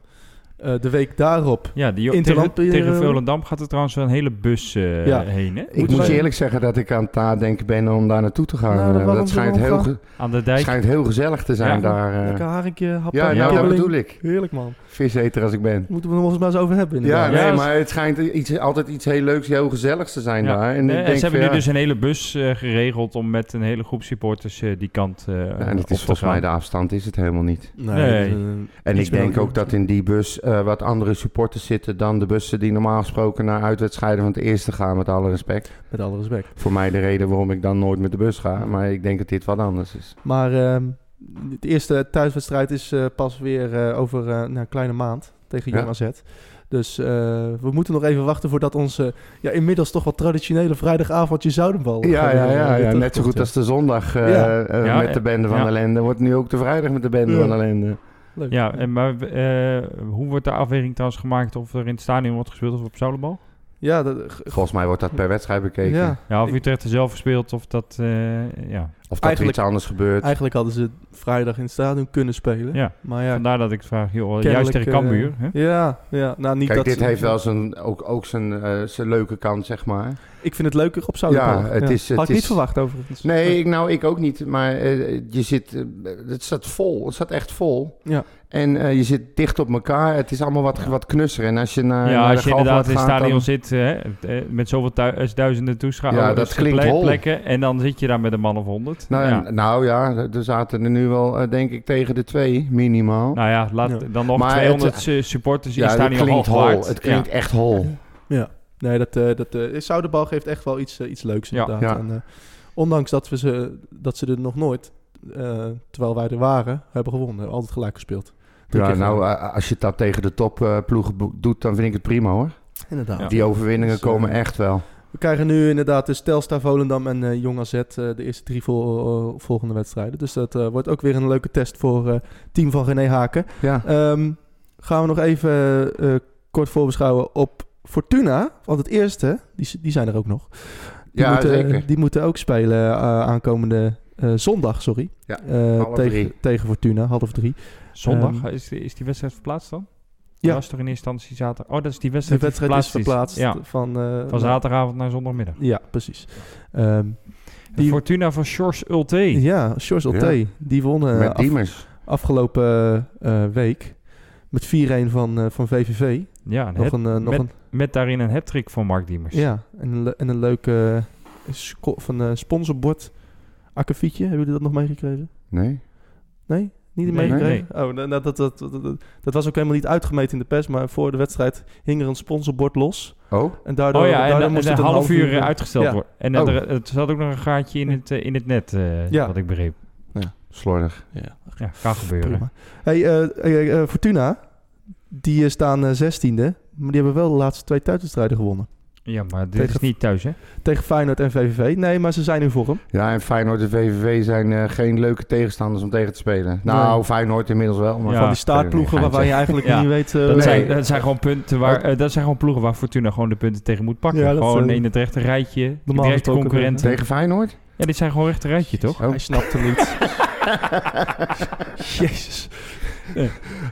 Speaker 5: Eh, de week daarop.
Speaker 6: Ja, die,
Speaker 5: Interland,
Speaker 6: tegen, tegen
Speaker 5: eh,
Speaker 6: Volendam gaat er trouwens wel een hele bus eh,
Speaker 5: Ja.
Speaker 6: heen, hè?
Speaker 3: Ik moet je eerlijk zeggen dat ik aan het nadenken ben om daar naartoe te gaan.
Speaker 5: Nou,
Speaker 3: dat schijnt heel,
Speaker 5: gaan?
Speaker 3: ge-
Speaker 6: Aan de dijk.
Speaker 3: schijnt heel gezellig te zijn
Speaker 6: Ja.
Speaker 3: daar. eh.
Speaker 5: Lekker happen,
Speaker 3: ja, nou, dat bedoel ik.
Speaker 5: Heerlijk, man.
Speaker 3: Viseter als ik ben.
Speaker 5: Moeten we nog eens maar eens over hebben,
Speaker 3: Ja, nee,
Speaker 6: Ja,
Speaker 3: maar het schijnt iets, altijd iets heel leuks, heel gezelligs te zijn
Speaker 6: Ja.
Speaker 3: daar. En ik
Speaker 6: en
Speaker 3: denk
Speaker 6: ze hebben
Speaker 3: van,
Speaker 6: nu dus een hele bus eh, geregeld om met een hele groep supporters eh, die kant eh
Speaker 3: ja, en
Speaker 6: op
Speaker 3: het
Speaker 6: te
Speaker 3: is volgens
Speaker 6: gaan.
Speaker 3: mij de afstand is het helemaal niet.
Speaker 5: Nee,
Speaker 3: En ik denk ook dat in die bus eh, wat andere supporters zitten dan de bussen die normaal gesproken naar uitwedstrijden van het eerste gaan, met alle respect.
Speaker 5: Met alle respect.
Speaker 3: Voor mij de reden waarom ik dan nooit met de bus ga, maar ik denk dat dit wat anders is.
Speaker 5: Maar ehm, de eerste thuiswedstrijd is eh, pas weer eh, over eh, nou, een kleine maand tegen Jong
Speaker 3: Ja.
Speaker 5: AZ. Dus eh, we moeten nog even wachten voordat onze ja, inmiddels toch wel traditionele vrijdagavondje Zoudenbal...
Speaker 3: Ja, ja, ja, net zo goed als de zondag
Speaker 5: Ja.
Speaker 6: Ja,
Speaker 3: met de bende van
Speaker 6: ja.
Speaker 3: ellende, wordt nu ook de vrijdag met de bende
Speaker 5: Ja.
Speaker 3: van ellende.
Speaker 5: Leuk.
Speaker 6: Ja, en maar eh, hoe wordt de afweging trouwens gemaakt of er in het stadion wordt gespeeld of op Zoudenbal?
Speaker 5: Ja, dat,
Speaker 3: Volgens mij wordt dat per wedstrijd bekeken.
Speaker 5: ja,
Speaker 6: Ja, of Utrecht er zelf verspeelt of dat, eh, ja.
Speaker 3: Of dat er
Speaker 5: Eigenlijk-
Speaker 3: iets anders gebeurt.
Speaker 5: eigenlijk hadden ze vrijdag in het stadion kunnen spelen.
Speaker 6: Ja,
Speaker 5: Maar ja,
Speaker 6: vandaar dat ik vraag, joh, juist tegen Cambuur. hè?
Speaker 5: Ja, ja, nou niet
Speaker 3: Kijk,
Speaker 5: dat
Speaker 3: dit
Speaker 5: ze-
Speaker 3: heeft wel zijn, ook, ook zijn, eh, zijn leuke kant, zeg maar.
Speaker 5: Ik vind het leuker op Zoudenbal.
Speaker 3: Ja, het is- het
Speaker 5: Had ik niet verwacht overigens.
Speaker 3: Nee, ik, nou, ik ook niet. Maar eh, je zit, eh, het staat vol. Het staat echt vol.
Speaker 5: Ja.
Speaker 3: En eh, je zit dicht op elkaar. Het is allemaal wat, wat knusser. En als je naar,
Speaker 6: ja,
Speaker 3: naar
Speaker 6: als
Speaker 3: de
Speaker 6: je inderdaad in het stadion zit hè, met zoveel tu- duizenden toeschouwers,
Speaker 3: Ja, dat klinkt
Speaker 6: ple-
Speaker 3: hol.
Speaker 6: plekken, en dan zit je daar met een man of honderd.
Speaker 3: Nou,
Speaker 6: ja.
Speaker 3: en- nou ja, er zaten er nu wel, denk ik, tegen de twee, minimaal.
Speaker 6: Nou ja, laat
Speaker 5: Ja.
Speaker 6: dan nog
Speaker 3: Maar
Speaker 6: 200
Speaker 3: het-
Speaker 6: su- supporters in
Speaker 3: ja,
Speaker 6: het
Speaker 3: het
Speaker 6: stadion
Speaker 3: klinkt
Speaker 6: half
Speaker 3: hol. Het klinkt
Speaker 6: Ja.
Speaker 3: echt hol.
Speaker 5: Ja, nee, dat, eh dat eh Zoudenbal geeft echt wel iets, eh, iets leuks
Speaker 6: Ja.
Speaker 5: inderdaad.
Speaker 3: Ja.
Speaker 5: En, ondanks dat, we ze, dat ze er nog nooit, terwijl wij er waren, hebben gewonnen. Altijd gelijk gespeeld. Drie
Speaker 3: Ja, nou, als je dat tegen de topploegen doet, dan vind ik het prima hoor.
Speaker 5: inderdaad.
Speaker 6: Ja.
Speaker 3: Die overwinningen
Speaker 5: Dus,
Speaker 3: komen echt wel.
Speaker 5: We krijgen nu inderdaad de Telstar, Volendam en eh Jong AZ de eerste drie vol- volgende wedstrijden. Dus dat wordt ook weer een leuke test voor het team van René Haken.
Speaker 3: Ja.
Speaker 5: Ehm, gaan we nog even kort voorbeschouwen op Fortuna. Want het eerste, die, die zijn er ook nog. Die,
Speaker 3: Ja,
Speaker 5: moeten,
Speaker 3: zeker.
Speaker 5: die moeten ook spelen eh, aankomende eh, zondag, sorry.
Speaker 3: Ja,
Speaker 5: Eh,
Speaker 3: half
Speaker 5: tegen,
Speaker 3: drie.
Speaker 5: tegen Fortuna, half drie.
Speaker 6: Zondag,
Speaker 5: Ehm,
Speaker 6: is, die, is die wedstrijd verplaatst dan?
Speaker 5: Ja.
Speaker 6: Dat was toch in eerste instantie zaterdag? Oh, dat is die
Speaker 5: De
Speaker 6: wedstrijd, die
Speaker 5: wedstrijd is verplaatst
Speaker 6: Ja,
Speaker 5: van... eh,
Speaker 6: van zaterdagavond naar zondagmiddag.
Speaker 5: Ja, precies. Ehm,
Speaker 6: De
Speaker 5: Die-
Speaker 6: Fortuna van Sjors Ulte.
Speaker 5: ja, Sjors Ulte, die wonnen
Speaker 3: Met
Speaker 5: af-
Speaker 3: Diemers.
Speaker 5: afgelopen eh, week met 4-1 van, eh, van VVV.
Speaker 6: Ja, een
Speaker 5: Nog een, nog
Speaker 6: met,
Speaker 5: een,
Speaker 6: met daarin een hat van Mark Diemers.
Speaker 5: ja, en een, le- en een leuke sco- van eh sponsorbord akkefietje. Hebben jullie dat nog meegekregen?
Speaker 3: Nee?
Speaker 5: Nee? Niet
Speaker 6: Nee,
Speaker 5: meegekregen? Oh, nou, dat, dat, dat, dat, dat- dat was ook helemaal niet uitgemeten in de pers, maar voor de wedstrijd hing er een sponsorbord los.
Speaker 3: Oh?
Speaker 5: En daardoor,
Speaker 6: Oh ja,
Speaker 5: daardoor
Speaker 6: en, en
Speaker 5: moest
Speaker 6: een
Speaker 5: het
Speaker 6: half uur
Speaker 5: eh,
Speaker 6: uitgesteld
Speaker 5: ja.
Speaker 6: worden. En
Speaker 3: Oh.
Speaker 6: er, het zat ook nog een gaatje in het, in het net, eh,
Speaker 5: Ja.
Speaker 6: wat ik begreep.
Speaker 3: Slordig.
Speaker 5: Ja,
Speaker 6: Ja, kan gebeuren.
Speaker 5: prima. Hey, Fortuna, die staan zestiende, maar die hebben wel de laatste twee thuiswedstrijden gewonnen.
Speaker 6: Ja, maar dit
Speaker 5: Tegen-
Speaker 6: is niet thuis, hè?
Speaker 5: Tegen Feyenoord en VVV. Nee, maar ze zijn in vorm.
Speaker 3: Ja, en Feyenoord en VVV zijn eh, geen leuke tegenstanders om tegen te spelen. Nou,
Speaker 5: Nee.
Speaker 3: Feyenoord inmiddels wel. Maar
Speaker 6: Ja.
Speaker 5: Van die staartploegen waarvan je eigenlijk
Speaker 6: Ja.
Speaker 5: niet weet... eh,
Speaker 6: Dat,
Speaker 3: Nee.
Speaker 6: zijn, dat zijn gewoon punten waar, eh, dat zijn gewoon ploegen waar Fortuna gewoon de punten tegen moet pakken.
Speaker 5: Ja,
Speaker 6: gewoon in het rechte rijtje, directe concurrenten.
Speaker 3: Tegen Feyenoord?
Speaker 6: Ja, dit zijn gewoon rechte rijtje, toch?
Speaker 3: Oh.
Speaker 5: Hij snapt hem niet. Jezus.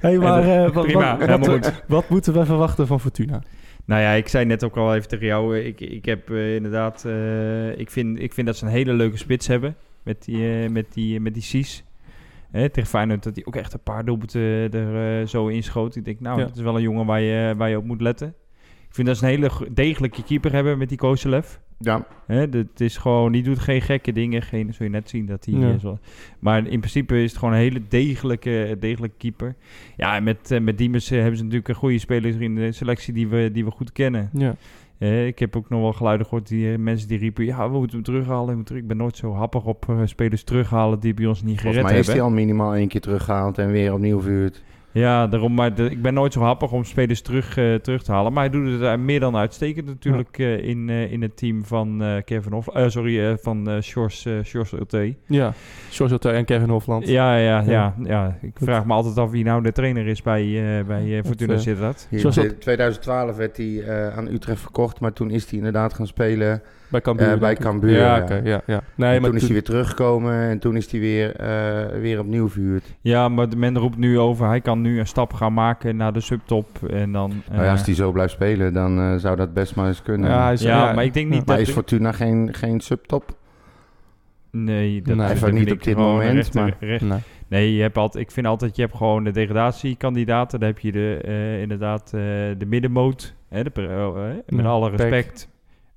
Speaker 5: Hey, maar eh, wat,
Speaker 6: Prima,
Speaker 5: wat,
Speaker 6: goed.
Speaker 5: wat moeten we verwachten van Fortuna?
Speaker 6: Nou ja, ik zei net ook al even tegen jou. eh, Ik, ik heb eh, inderdaad. ik, vind, ik vind dat ze een hele leuke spits hebben. Met die, met die, met die Cies. Hè, tegen Feyenoord dat hij ook echt een paar doelpunten er zo inschoot. Ik denk, nou,
Speaker 5: Ja.
Speaker 6: dat is wel een jongen waar je, waar je op moet letten. Ik vind dat ze een hele degelijke keeper hebben met die Kozelev.
Speaker 3: Ja.
Speaker 6: Hè, dat is gewoon, die doet geen gekke dingen. Geen, zul je net zien dat hij.
Speaker 5: Ja.
Speaker 6: zo, maar in principe is het gewoon een hele degelijke, degelijke keeper. Ja, en met, eh, met Diemers eh, hebben ze natuurlijk een goede speler in de selectie die we, die we goed kennen.
Speaker 5: Ja.
Speaker 6: Eh, ik heb ook nog wel geluiden gehoord, die mensen die riepen... ja, we moeten hem terughalen. we moeten terug. Ik ben nooit zo happig op spelers terughalen die bij ons niet
Speaker 3: Volgens
Speaker 6: gered
Speaker 3: mij is
Speaker 6: hebben.
Speaker 3: hij al minimaal één keer teruggehaald en weer opnieuw vuurt.
Speaker 6: Ja, daarom, maar de- ik ben nooit zo happig om spelers terug, eh, terug te halen. Maar hij doet het eh, meer dan uitstekend natuurlijk eh, in, eh, in het team van eh, Kevin Hof... eh, sorry, eh, van eh Sjors eh, Sjors Ulte.
Speaker 5: Ja. En Kevin Hofland.
Speaker 6: Ja, ja,
Speaker 5: Ja.
Speaker 6: ja, ja. Ik
Speaker 5: Goed.
Speaker 6: vraag me altijd af wie nou de trainer is bij, eh bij Fortuna Sittard.
Speaker 3: In
Speaker 5: dat-
Speaker 3: 2012 werd hij eh, aan Utrecht verkocht, maar toen is hij inderdaad gaan spelen
Speaker 5: Bij Cambuur.
Speaker 3: eh, bij. Cambuur.
Speaker 5: Ja,
Speaker 3: ja.
Speaker 5: oké. ja, ja. Nee,
Speaker 3: en
Speaker 5: maar
Speaker 3: toen is hij weer teruggekomen en toen is hij weer, eh, weer opnieuw vuurt.
Speaker 6: Ja, maar de men roept nu over, hij kan nu een stap gaan maken naar de subtop. En dan,
Speaker 3: Nou ja, als
Speaker 6: eh,
Speaker 3: hij zo blijft spelen, dan eh, zou dat best maar eens kunnen.
Speaker 5: Ja, is,
Speaker 6: ja, maar ik denk niet
Speaker 3: maar
Speaker 6: dat...
Speaker 3: is Fortuna geen, geen subtop?
Speaker 6: Nee, dat
Speaker 5: Nee,
Speaker 6: vind
Speaker 3: niet
Speaker 6: ik
Speaker 3: op dit moment,
Speaker 6: recht-
Speaker 3: maar-
Speaker 6: recht-
Speaker 5: Nee.
Speaker 6: Nee, je hebt altijd, ik vind altijd, je hebt gewoon de degradatiekandidaten. Dan heb je de, eh, inderdaad eh, de middenmoot. Hè, de, oh, met alle
Speaker 5: Pek.
Speaker 6: respect.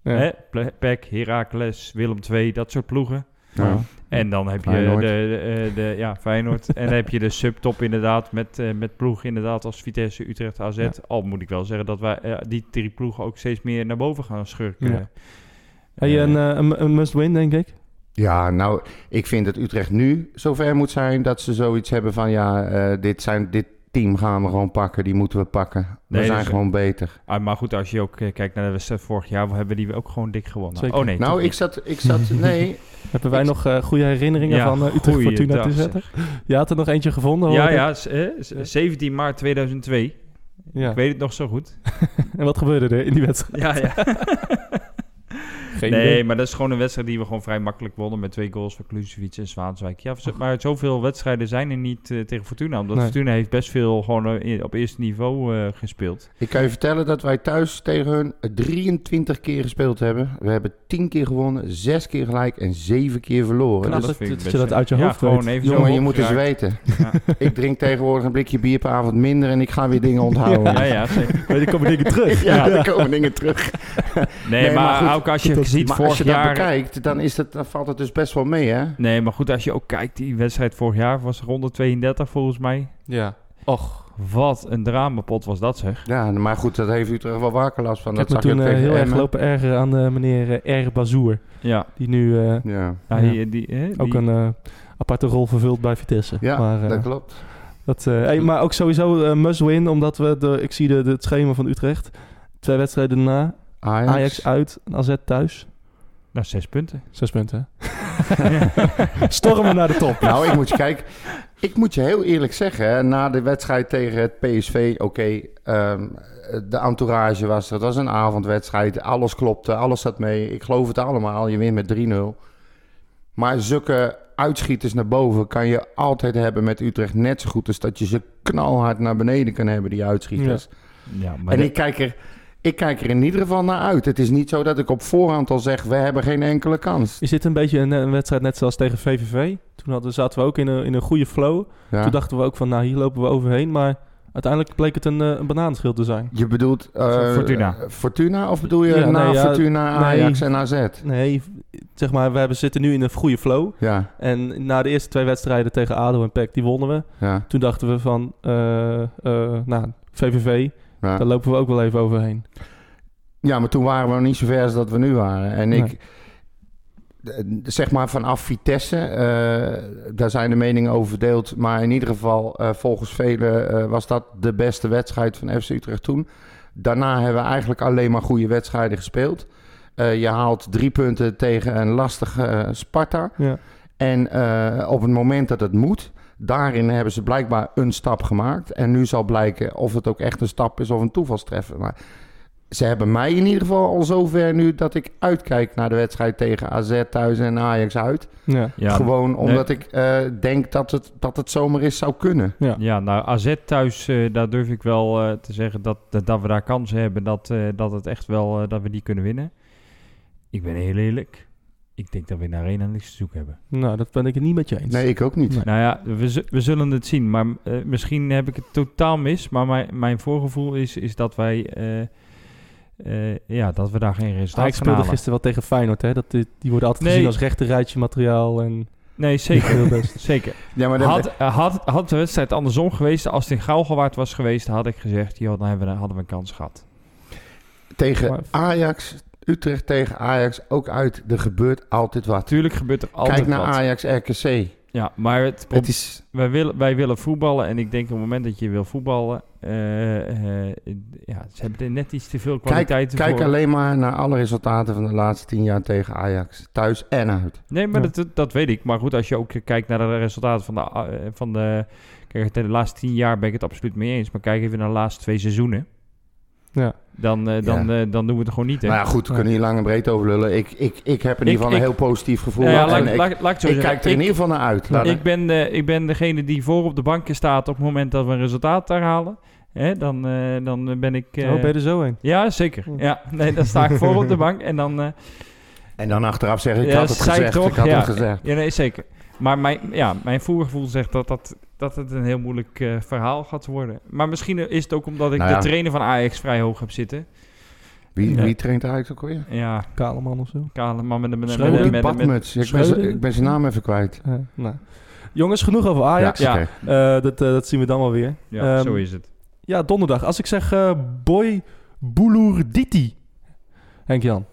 Speaker 5: Ja.
Speaker 6: Hè, Heracles, Willem II, dat soort ploegen.
Speaker 3: Ja.
Speaker 6: En dan heb je
Speaker 3: Feyenoord.
Speaker 6: de, de, eh, de- ja, Feyenoord. en dan heb je de subtop inderdaad met, eh met ploegen inderdaad als Vitesse, Utrecht, AZ.
Speaker 5: Ja.
Speaker 6: Al moet ik wel zeggen dat wij eh, die drie ploegen ook steeds meer naar boven gaan schurken.
Speaker 5: Ja. Hey, een, eh, een, een must-win, denk ik.
Speaker 3: Ja, nou, ik vind dat Utrecht nu zover moet zijn dat ze zoiets hebben van ja, eh, dit, zijn, dit team gaan we gewoon pakken, die moeten we pakken. We
Speaker 6: Nee,
Speaker 3: zijn
Speaker 6: dus,
Speaker 3: gewoon beter.
Speaker 6: Ah, maar goed, als je ook eh, kijkt naar de wedstrijd vorig jaar, we hebben die ook gewoon dik gewonnen.
Speaker 5: Zeker.
Speaker 6: Oh nee,
Speaker 3: nou, ik
Speaker 6: niet.
Speaker 3: zat, ik zat, nee,
Speaker 5: Hebben wij
Speaker 3: Ik-
Speaker 5: nog eh, goede herinneringen
Speaker 6: Ja,
Speaker 5: van uh, Utrecht
Speaker 6: goeie
Speaker 5: Fortuna te zetten? Je had er nog eentje gevonden,
Speaker 6: Ja, ja, s- eh, s- 17 maart 2002.
Speaker 5: ja.
Speaker 6: Ik weet het nog zo goed.
Speaker 5: En wat gebeurde er in die wedstrijd?
Speaker 6: Ja, ja.
Speaker 5: Geen
Speaker 6: nee,
Speaker 5: idee.
Speaker 6: maar dat is gewoon een wedstrijd die we gewoon vrij makkelijk wonnen met twee goals van Klusevic en Zwaanswijk. Ja, maar zoveel wedstrijden zijn er niet eh, tegen Fortuna, omdat
Speaker 5: Nee.
Speaker 6: Fortuna heeft best veel gewoon eh, op eerste niveau eh, gespeeld.
Speaker 3: ik kan je vertellen dat wij thuis tegen hun 23 keer gespeeld hebben. We hebben 10 keer gewonnen, 6 keer gelijk en 7 keer verloren.
Speaker 5: Nou,
Speaker 3: Dus,
Speaker 5: dat-
Speaker 6: vind ik
Speaker 5: dat je dat uit je
Speaker 6: ja,
Speaker 5: hoofd
Speaker 6: gewoon
Speaker 5: weet.
Speaker 6: even zo
Speaker 3: jongen, je moet eens weten.
Speaker 6: Ja.
Speaker 3: ik drink tegenwoordig een blikje bier per avond minder en ik ga weer dingen onthouden.
Speaker 6: Ja, ja, zeker.
Speaker 5: Maar die komen dingen terug.
Speaker 3: Ja, er komen dingen terug.
Speaker 6: Nee,
Speaker 3: Nee,
Speaker 6: maar,
Speaker 3: maar goed,
Speaker 6: ook als je ziet
Speaker 3: maar
Speaker 6: vorig
Speaker 3: als je dat
Speaker 6: jaar...
Speaker 3: bekijkt, dan, is het, dan valt het dus best wel mee, hè?
Speaker 6: Nee, maar goed, als je ook kijkt, die wedstrijd vorig jaar was ronde 32 volgens mij.
Speaker 5: Ja. Och,
Speaker 6: Wat een dramapot was dat zeg.
Speaker 3: Ja, maar goed, dat heeft Utrecht wel wakker last van.
Speaker 5: ik
Speaker 3: dat
Speaker 5: heb me toen eh, heel erg lopen ergeren aan eh, meneer eh, R. Bazoer.
Speaker 6: Ja,
Speaker 5: Die nu eh,
Speaker 3: Ja.
Speaker 6: Die, die, hè,
Speaker 5: ook een eh, aparte rol vervult bij Vitesse.
Speaker 3: ja
Speaker 5: maar, eh,
Speaker 3: dat klopt.
Speaker 5: dat, eh, hey, maar ook sowieso must win, omdat we, de, ik zie de, de, het schema van Utrecht. Twee wedstrijden daarna.
Speaker 3: Ajax.
Speaker 5: Ajax uit en AZ thuis.
Speaker 6: Nou, zes punten.
Speaker 5: Zes punten. Stormen naar de top.
Speaker 3: Nou, ik moet je kijken. Ik moet je heel eerlijk zeggen, hè, na de wedstrijd tegen het PSV, oké, ehm, de entourage was er. Het was een avondwedstrijd, alles klopte, alles zat mee. Ik geloof het allemaal, je wint met 3-0. Maar zulke uitschieters naar boven kan je altijd hebben met Utrecht. Net zo goed als dat je ze knalhard naar beneden kan hebben, die uitschieters.
Speaker 6: Ja, maar
Speaker 3: En ik kijk, er, ik kijk er in ieder geval naar uit. Het is niet zo dat ik op voorhand al zeg, we hebben geen enkele kans.
Speaker 5: Is dit een beetje een, een wedstrijd net zoals tegen VVV? Toen hadden, zaten we ook in een, in een goede flow.
Speaker 3: Ja.
Speaker 5: Toen dachten we ook van, nou hier lopen we overheen. Maar uiteindelijk bleek het een, eh, een bananenschil te zijn.
Speaker 3: Je bedoelt eh,
Speaker 6: Fortuna.
Speaker 3: Fortuna of bedoel je
Speaker 5: Ja,
Speaker 3: na
Speaker 5: nee, ja,
Speaker 3: Fortuna, Ajax
Speaker 5: nee.
Speaker 3: en AZ?
Speaker 5: Nee, zeg maar, we hebben, zitten nu in een goede flow.
Speaker 3: Ja,
Speaker 5: En na de eerste twee wedstrijden tegen ADO en PEC, die wonnen we.
Speaker 3: ja,
Speaker 5: Toen dachten we van, eh, eh, nou, VVV,
Speaker 3: ja.
Speaker 5: daar lopen we ook wel even overheen.
Speaker 3: Ja, maar toen waren we nog niet zo ver als dat we nu waren. En
Speaker 5: Nee.
Speaker 3: ik, zeg maar vanaf Vitesse, eh, daar zijn de meningen over verdeeld. Maar in ieder geval, eh, volgens velen eh, was dat de beste wedstrijd van FC Utrecht toen. Daarna hebben we eigenlijk alleen maar goede wedstrijden gespeeld. Je haalt drie punten tegen een lastige Sparta.
Speaker 5: Ja.
Speaker 3: En op het moment dat het moet, daarin hebben ze blijkbaar een stap gemaakt. En nu zal blijken of het ook echt een stap is of een toevalstreffer. Maar ze hebben mij in ieder geval al zover nu dat ik uitkijk naar de wedstrijd tegen AZ thuis en Ajax uit.
Speaker 5: Ja.
Speaker 6: ja,
Speaker 3: Gewoon omdat ik eh, denk dat het, dat het zomaar eens zou kunnen.
Speaker 5: Ja.
Speaker 6: Ja, nou AZ thuis, eh, daar durf ik wel eh, te zeggen dat, dat, dat we daar kansen hebben. Dat, eh, dat het echt wel, dat we die kunnen winnen. Ik ben heel eerlijk. Ik denk dat we in de arena niks te zoeken hebben.
Speaker 5: Nou, dat ben ik het niet met je eens.
Speaker 3: Nee, ik ook niet.
Speaker 5: Nee.
Speaker 6: Nou ja, we, we zullen het zien. Maar eh, misschien heb ik het totaal mis. Maar mijn, mijn voorgevoel is, is dat wij... eh, eh, ja, dat we daar geen resultaat
Speaker 5: Ajax
Speaker 6: gaan
Speaker 5: speelde
Speaker 6: halen.
Speaker 5: gisteren wel tegen Feyenoord, hè? Dat, die, die worden altijd
Speaker 6: Nee.
Speaker 5: gezien als rechterrijtje materiaal en
Speaker 6: Nee, zeker.
Speaker 5: heel best.
Speaker 6: zeker.
Speaker 3: Ja, maar dat-
Speaker 6: Had, had, had de wedstrijd andersom geweest, als het in Gauwgewaard was geweest, had ik gezegd, joh, dan hebben we, hadden we een kans gehad.
Speaker 3: tegen Ajax, Utrecht tegen Ajax, ook uit. Er gebeurt altijd wat.
Speaker 6: Natuurlijk gebeurt er altijd
Speaker 3: Kijk naar
Speaker 6: wat.
Speaker 3: Ajax RKC.
Speaker 6: Ja, maar het,
Speaker 3: Het is,
Speaker 6: wij, willen, wij willen voetballen en ik denk op het moment dat je wil voetballen, eh, eh, ja, ze hebben er net iets te veel
Speaker 3: kijk,
Speaker 6: kwaliteiten
Speaker 3: kijk
Speaker 6: voor.
Speaker 3: alleen maar naar alle resultaten van de laatste tien jaar tegen Ajax. Thuis en uit.
Speaker 6: Nee, maar
Speaker 5: Ja.
Speaker 6: dat, dat weet ik. Maar goed, als je ook kijkt naar de resultaten van de, eh, van de... Kijk, de laatste tien jaar ben ik het absoluut mee eens. Maar kijk even naar de laatste twee seizoenen.
Speaker 5: Ja.
Speaker 6: dan, eh, dan, eh, dan doen we het gewoon niet. Hè?
Speaker 3: Nou ja, goed, we kunnen hier lang en breed over lullen. Ik, ik, ik heb in
Speaker 6: Ik-
Speaker 3: ieder geval een
Speaker 6: ik-
Speaker 3: heel positief gevoel.
Speaker 6: Ja, laat,
Speaker 3: ik,
Speaker 6: laat, laat ik
Speaker 3: ik kijk er in
Speaker 6: Ik-
Speaker 3: ieder geval naar uit. Laat
Speaker 6: ik, ben, eh, ik ben degene die voor op de bankje staat op het moment dat we een resultaat daar halen. Hè, dan, eh, dan ben ik... eh,
Speaker 5: oh, ben je er zo heen?
Speaker 6: Ja, zeker. Ja, nee, dan sta ik voor op de bank en dan... eh,
Speaker 3: En dan achteraf zeggen, ik
Speaker 6: Ja,
Speaker 3: had het
Speaker 6: ik
Speaker 3: gezegd,
Speaker 6: toch?
Speaker 3: ik had
Speaker 6: Ja.
Speaker 3: het gezegd.
Speaker 6: ja, nee, zeker. Maar mijn, ja, mijn voorgevoel zegt dat, dat, dat het een heel moeilijk eh, verhaal gaat worden. Maar misschien is het ook omdat ik
Speaker 3: Nou ja.
Speaker 6: de trainer van Ajax vrij hoog heb zitten.
Speaker 3: Wie,
Speaker 6: Ja.
Speaker 3: wie traint eigenlijk ook alweer?
Speaker 6: Ja,
Speaker 5: Kale man of zo?
Speaker 6: kale man met een... Met, met, met, met.
Speaker 3: Ik ben, ik ben zijn naam even kwijt.
Speaker 5: Ja, nou. Jongens, genoeg over Ajax.
Speaker 6: Ja.
Speaker 5: Eh, dat, eh, dat zien we dan wel weer.
Speaker 6: ja,
Speaker 5: Ehm,
Speaker 6: zo is het.
Speaker 5: Ja, donderdag. Als ik zeg eh Boy Boulourditi. Henk-Jan.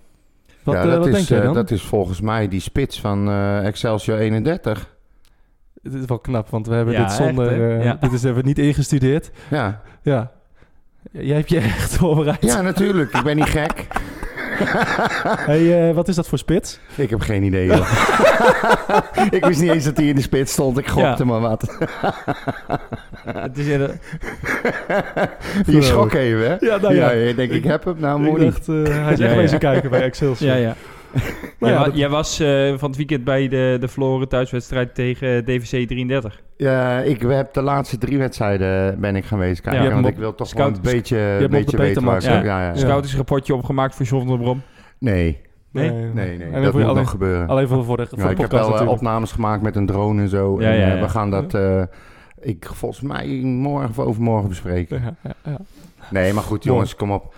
Speaker 5: Wat,
Speaker 3: ja,
Speaker 5: eh,
Speaker 3: dat,
Speaker 5: wat
Speaker 3: is,
Speaker 5: denk jij
Speaker 3: eh,
Speaker 5: dan?
Speaker 3: dat is volgens mij die spits van eh, Excelsior 31.
Speaker 5: Het is wel knap, want we hebben
Speaker 6: Ja,
Speaker 5: dit zonder...
Speaker 6: echt,
Speaker 5: eh,
Speaker 6: Ja.
Speaker 5: Dit is even niet ingestudeerd.
Speaker 3: Ja.
Speaker 5: Ja. Jij hebt je echt voorbereid.
Speaker 3: ja, natuurlijk. Ik ben niet gek.
Speaker 5: Hey, eh, wat is dat voor spits?
Speaker 3: Ik heb geen idee. joh. ik wist niet eens dat hij in de spits stond. Ik gokte
Speaker 6: Ja.
Speaker 3: maar wat.
Speaker 6: Het is de-
Speaker 3: Je schrok even, hè?
Speaker 5: Ja, nou ja.
Speaker 3: je denkt, ik heb hem. Nou, mooi
Speaker 5: eh, hij is
Speaker 6: Ja,
Speaker 5: echt
Speaker 6: ja.
Speaker 5: wezen kijken bij Excelsior.
Speaker 6: ja, ja.
Speaker 5: Nou
Speaker 6: jij,
Speaker 5: ja,
Speaker 6: wa-
Speaker 5: dat-
Speaker 6: jij was eh, van het weekend bij de, de verloren thuiswedstrijd tegen DVC 33.
Speaker 3: Ja, ik heb de laatste drie wedstrijden ben ik gaan wezen kijken.
Speaker 6: Ja,
Speaker 3: want ik wil toch
Speaker 6: scout-
Speaker 3: wel een beetje,
Speaker 5: op
Speaker 3: beetje
Speaker 5: de
Speaker 3: weten waar? Ja, ja, ja.
Speaker 6: Scoutingsrapportje opgemaakt voor John van der Brom.
Speaker 3: Nee,
Speaker 6: Nee?
Speaker 3: nee, nee.
Speaker 5: En
Speaker 3: Dat moet
Speaker 5: je
Speaker 3: nog
Speaker 5: alleen,
Speaker 3: gebeuren.
Speaker 5: alleen voor, voor de, voor
Speaker 3: Ja,
Speaker 5: de
Speaker 3: ik heb wel eh,
Speaker 5: natuurlijk.
Speaker 3: opnames gemaakt met een drone en zo.
Speaker 6: Ja,
Speaker 3: en,
Speaker 6: ja,
Speaker 3: eh,
Speaker 6: ja.
Speaker 3: we gaan dat, eh, ik volgens mij morgen of overmorgen bespreken.
Speaker 5: Ja, ja, ja.
Speaker 3: Nee, maar goed jongens, kom op.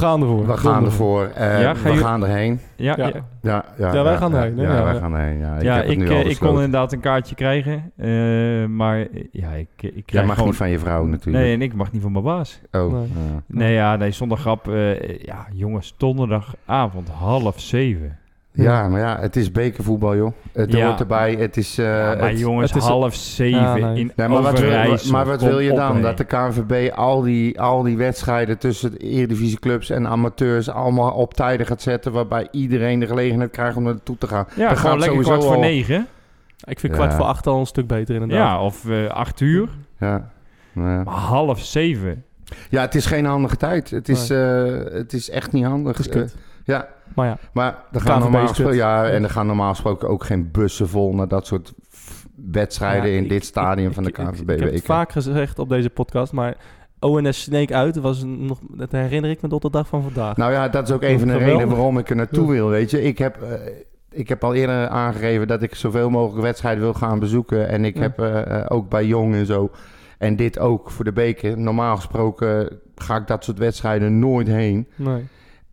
Speaker 5: We gaan ervoor.
Speaker 3: We gaan ervoor. Eh,
Speaker 6: Ja, ga
Speaker 3: we
Speaker 6: je-
Speaker 3: gaan erheen.
Speaker 6: Ja,
Speaker 5: Ja.
Speaker 6: ja.
Speaker 3: Ja, ja,
Speaker 5: Ja, wij gaan erheen?
Speaker 3: Ja,
Speaker 5: Ja,
Speaker 3: wij gaan erheen. Ja, ik heb
Speaker 6: ik,
Speaker 3: nu
Speaker 6: eh,
Speaker 3: al
Speaker 6: ik kon inderdaad een kaartje krijgen. eh, maar eh, ja, ik, ik
Speaker 3: Jij
Speaker 6: krijg
Speaker 3: mag
Speaker 6: gewoon...
Speaker 3: niet van je vrouw natuurlijk.
Speaker 6: Nee, en ik mag niet van mijn baas.
Speaker 3: Oh,
Speaker 5: Nee.
Speaker 3: ja.
Speaker 6: Nee, ja, nee, zonder grap. eh, ja, jongens, donderdagavond half zeven.
Speaker 3: Ja, maar ja, het is bekervoetbal, joh. Het
Speaker 6: Ja.
Speaker 3: hoort erbij. Het is... eh,
Speaker 6: ja, maar
Speaker 3: het-
Speaker 6: jongens,
Speaker 5: het is-
Speaker 6: half zeven
Speaker 5: Ja, nee.
Speaker 6: in
Speaker 3: Nee, maar wat, wil, maar wat wil je
Speaker 6: op,
Speaker 3: dan? Dat de KNVB al die, al die wedstrijden tussen de eredivisieclubs en amateurs allemaal op tijden gaat zetten... waarbij iedereen de gelegenheid krijgt om naartoe te gaan.
Speaker 6: Ja, gewoon
Speaker 3: gaat
Speaker 6: lekker
Speaker 3: sowieso
Speaker 6: kwart voor
Speaker 3: al-
Speaker 6: negen.
Speaker 5: Ik vind
Speaker 3: Ja.
Speaker 5: kwart voor acht al een stuk beter inderdaad.
Speaker 6: Ja, of eh, acht uur.
Speaker 3: Ja.
Speaker 6: Maar half zeven.
Speaker 3: ja, het is geen handige tijd. Het is, eh, het is echt niet handig.
Speaker 5: Dat is kut.
Speaker 3: Ja,
Speaker 5: Maar ja,
Speaker 3: maar er gaan, normaal gesproken, ja, en er gaan normaal gesproken ook geen bussen vol... naar dat soort wedstrijden
Speaker 5: Ja,
Speaker 3: in
Speaker 5: ik-
Speaker 3: dit stadium
Speaker 5: ik-
Speaker 3: van de KNVB.
Speaker 5: Ik, heb het vaak gezegd op deze podcast, maar ONS Sneek uit was nog, dat herinner ik me tot de dag van vandaag.
Speaker 3: Nou ja, dat is ook een van de redenen waarom ik er naartoe
Speaker 5: Ja.
Speaker 3: wil, weet je. Ik heb, eh, ik heb al eerder aangegeven dat ik zoveel mogelijk wedstrijden wil gaan bezoeken. En ik
Speaker 5: Ja.
Speaker 3: heb eh, eh, ook bij Jong en zo. En dit ook voor de beker. Normaal gesproken ga ik dat soort wedstrijden nooit heen.
Speaker 5: Nee.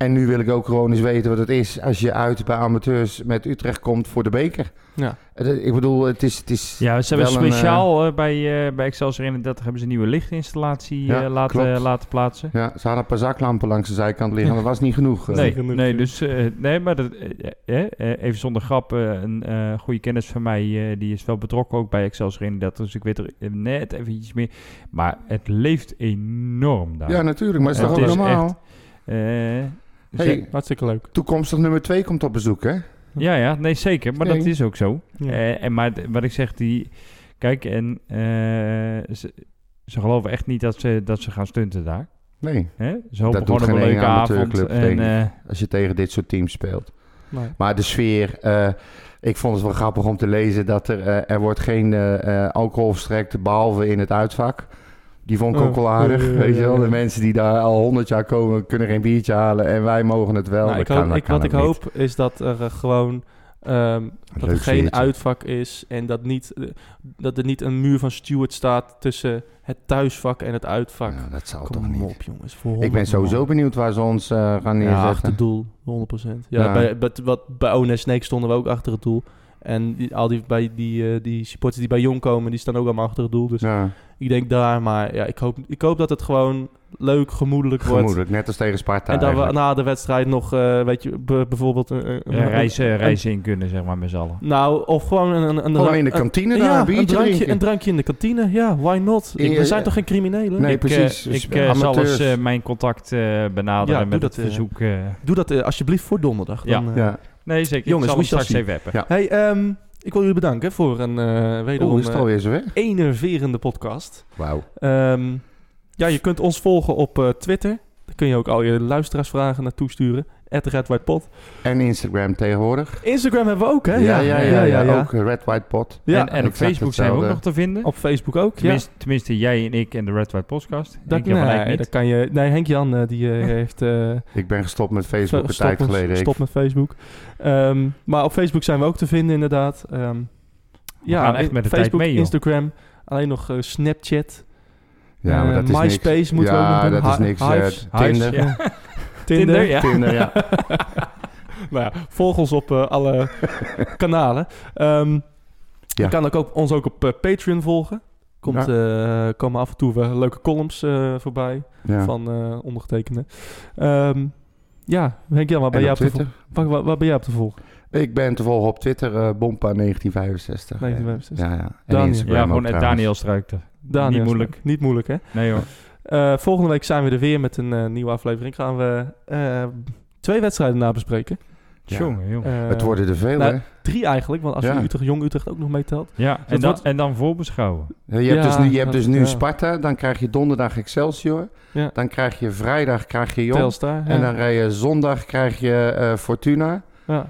Speaker 3: En nu wil ik ook gewoon eens weten wat het is als je uit bij amateurs met Utrecht komt voor de beker.
Speaker 5: Ja.
Speaker 3: Eh, Ik bedoel, het is... Het is
Speaker 6: Ja, ze hebben
Speaker 3: een,
Speaker 6: speciaal eh, bij, eh bij Excelsior 31 hebben ze een nieuwe lichtinstallatie
Speaker 3: Ja,
Speaker 6: eh, laten, laten plaatsen.
Speaker 3: ja, ze hadden een paar zaklampen langs de zijkant liggen. Dat was niet genoeg. eh.
Speaker 6: Nee, nee, dus eh, nee, maar dat, eh, eh, eh, even zonder grap, eh, een eh, goede kennis van mij, eh, die is wel betrokken ook bij Excelsior 31, dus ik weet er eh, net even iets meer. Maar het leeft enorm daar.
Speaker 3: Ja, natuurlijk. Maar is toch ook normaal?
Speaker 6: echt-
Speaker 3: Hey,
Speaker 5: Hartstikke leuk.
Speaker 3: Toekomstig nummer twee komt op bezoek, hè?
Speaker 6: ja, ja, nee, zeker, maar dat is ook zo.
Speaker 5: Ja.
Speaker 6: Eh, en maar wat ik zeg, die, kijk, en eh, ze, ze geloven echt niet dat ze, dat ze gaan stunten daar.
Speaker 3: Nee.
Speaker 6: Hè? Ze hopen
Speaker 3: Dat
Speaker 6: gewoon een
Speaker 3: geen
Speaker 6: leuke avond. En, eh,
Speaker 3: als je tegen dit soort teams speelt.
Speaker 5: Nee.
Speaker 3: Maar de sfeer, eh, ik vond het wel grappig om te lezen dat er, eh, er wordt geen alcohol verstrekt behalve in het uitvak. Die vond ik ook
Speaker 5: Oh,
Speaker 3: wel aardig,
Speaker 5: ja, ja,
Speaker 3: weet je wel. De mensen die daar al honderd jaar komen, kunnen geen biertje halen en wij mogen het wel.
Speaker 5: Nou, ik hoop, ik, wat ik
Speaker 3: ook niet.
Speaker 5: hoop is dat er eh, gewoon ehm, dat er geen uitvak is en dat, niet, eh, dat er niet een muur van steward staat tussen het thuisvak en het uitvak.
Speaker 3: Ja, dat zal
Speaker 5: Kom
Speaker 3: toch niet.
Speaker 5: op jongens. Voor
Speaker 3: Ik ben
Speaker 5: 100
Speaker 3: sowieso
Speaker 5: man.
Speaker 3: benieuwd waar ze ons eh, gaan
Speaker 5: Ja,
Speaker 3: neerzetten.
Speaker 5: achter het doel, 100%. Ja,
Speaker 3: Ja.
Speaker 5: Bij, bij, wat, bij ONS Snake stonden we ook achter het doel. En die, al die, bij die, eh, die supporters die bij Jong komen, die staan ook allemaal achter het doel. Dus
Speaker 3: ja,
Speaker 5: ik denk daar, maar ja, ik hoop, ik hoop dat het gewoon leuk, gemoedelijk wordt.
Speaker 3: gemoedelijk. Net als tegen Sparta
Speaker 5: En dat we na de wedstrijd nog, eh, weet je, bijvoorbeeld... een- een-
Speaker 6: ja, reizen,
Speaker 5: een-
Speaker 6: reizen in kunnen, zeg maar, met z'n allen.
Speaker 5: nou, of gewoon een, een, een,
Speaker 3: Gewoon in de
Speaker 5: een-
Speaker 3: kantine
Speaker 5: ja,
Speaker 3: daar een
Speaker 5: een drankje,
Speaker 3: drinken.
Speaker 5: een drankje in de kantine. Ja, why not? Ik-
Speaker 3: Ja,
Speaker 5: we zijn
Speaker 3: ja.
Speaker 5: toch geen criminelen?
Speaker 3: Nee,
Speaker 6: ik,
Speaker 3: precies.
Speaker 6: eh,
Speaker 3: Dus
Speaker 6: ik eh, zal eens eh, mijn contact eh, benaderen
Speaker 5: Ja,
Speaker 6: met
Speaker 5: dat,
Speaker 6: het
Speaker 5: eh,
Speaker 6: verzoek. eh.
Speaker 5: Doe dat eh, alsjeblieft voor donderdag.
Speaker 6: Ja.
Speaker 5: Dan, eh,
Speaker 3: ja.
Speaker 6: nee, zeker.
Speaker 5: Jongens,
Speaker 6: ik zal straks even appen.
Speaker 3: Ja.
Speaker 5: Hey, ehm, ik wil jullie bedanken voor een eh wederom
Speaker 3: is het
Speaker 5: eh, enerverende podcast.
Speaker 3: Wauw.
Speaker 5: Ehm, ja, je kunt ons volgen op eh, Twitter. Daar kun je ook al je luisteraarsvragen naartoe sturen. At Red White Pot.
Speaker 3: En Instagram tegenwoordig.
Speaker 5: Instagram hebben we ook, hè?
Speaker 3: Ja, ja, ja, ja, ook Red White Pot.
Speaker 5: Ja,
Speaker 6: en en op Facebook zijn we ook nog te vinden.
Speaker 5: op Facebook ook. Ja.
Speaker 6: Tenminste, tenminste, jij en ik en de Red White Podcast.
Speaker 5: Dat, nee,
Speaker 6: niet.
Speaker 5: dat kan je. Nee, Henk Jan eh, die eh, heeft. eh,
Speaker 3: Ik ben gestopt met Facebook een tijd geleden. Ik-
Speaker 5: Stop met Facebook. Ehm, maar op Facebook zijn we ook te vinden, inderdaad. Ehm, ja,
Speaker 6: gaan echt met de tijd
Speaker 5: Facebook,
Speaker 6: mee.
Speaker 5: Instagram. Alleen nog eh, Snapchat.
Speaker 3: Ja, maar
Speaker 5: Eh,
Speaker 3: dat is
Speaker 5: MySpace
Speaker 3: niks.
Speaker 5: moeten we
Speaker 3: ja,
Speaker 5: ook nog doen.
Speaker 3: dat is niks. eh,
Speaker 5: Hives.
Speaker 3: Tinder.
Speaker 6: Ja.
Speaker 5: Tinder.
Speaker 6: Tinder, ja.
Speaker 3: Tinder, ja.
Speaker 5: nou ja, volg ons op eh, alle kanalen. Ehm,
Speaker 3: Ja.
Speaker 5: Je kan ook, ook- ons ook op eh, Patreon volgen. Komt, eh, komen af en toe wel leuke columns eh, voorbij
Speaker 3: ja.
Speaker 5: van eh ondergetekende. Ehm, ja, Henk Jan, waar ben,
Speaker 3: En
Speaker 5: jij
Speaker 3: op
Speaker 5: op te
Speaker 3: Twitter?
Speaker 5: vol- waar, waar- waar ben jij op te volgen?
Speaker 3: Ik ben te volgen op Twitter, eh Bompa 1965.
Speaker 5: 1965.
Speaker 3: Ja, ja. En
Speaker 5: Daniel.
Speaker 3: Instagram
Speaker 6: Ja, gewoon. Daniel Struikte.
Speaker 5: Daniel,
Speaker 6: Niet moeilijk.
Speaker 5: Niet moeilijk, hè?
Speaker 6: Nee hoor.
Speaker 5: Eh, volgende week zijn we er weer met een eh, nieuwe aflevering. Gaan we eh, twee wedstrijden nabespreken.
Speaker 3: Ja.
Speaker 6: Jongen, jongen.
Speaker 5: Eh,
Speaker 3: Het worden er veel,
Speaker 5: nou,
Speaker 3: hè?
Speaker 5: Drie eigenlijk, want als
Speaker 3: Ja.
Speaker 5: je Utrecht, Jong Utrecht ook nog meetelt.
Speaker 6: Ja, en
Speaker 5: dat
Speaker 6: dan,
Speaker 5: wordt-
Speaker 6: en dan voorbeschouwen.
Speaker 3: Je hebt,
Speaker 5: Ja,
Speaker 3: dus nu, je hebt
Speaker 5: dat-
Speaker 3: dus nu
Speaker 5: ja.
Speaker 3: Sparta, dan krijg je donderdag Excelsior.
Speaker 5: Ja.
Speaker 3: Dan krijg je vrijdag krijg je Jong.
Speaker 5: Telstar.
Speaker 3: En dan rij je zondag krijg je eh, Fortuna.
Speaker 5: Ja.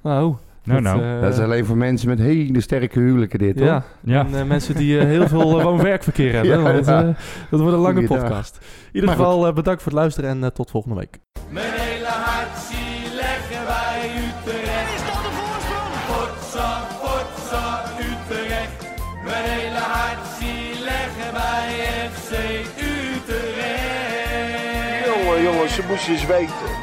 Speaker 5: Nou,
Speaker 6: Nou,
Speaker 5: dat,
Speaker 6: nou.
Speaker 5: eh,
Speaker 3: dat is alleen voor mensen met hele sterke huwelijken dit, hoor.
Speaker 5: Ja,
Speaker 6: Ja.
Speaker 5: en eh, mensen die eh, heel veel uh, woon-werkverkeer hebben.
Speaker 3: Ja,
Speaker 5: want,
Speaker 3: ja.
Speaker 5: eh, dat wordt een lange
Speaker 3: Goeiedag.
Speaker 5: podcast. In ieder
Speaker 3: Maar
Speaker 5: geval eh, bedankt voor het luisteren en eh, tot volgende week.
Speaker 1: Mijn hele hart zie leggen wij Utrecht. Is dat de voorsprong? Potsa, potsa, Utrecht. Mijn hele hart zie leggen wij FC Utrecht.
Speaker 8: Jongen, jongens, ze moesten eens weten.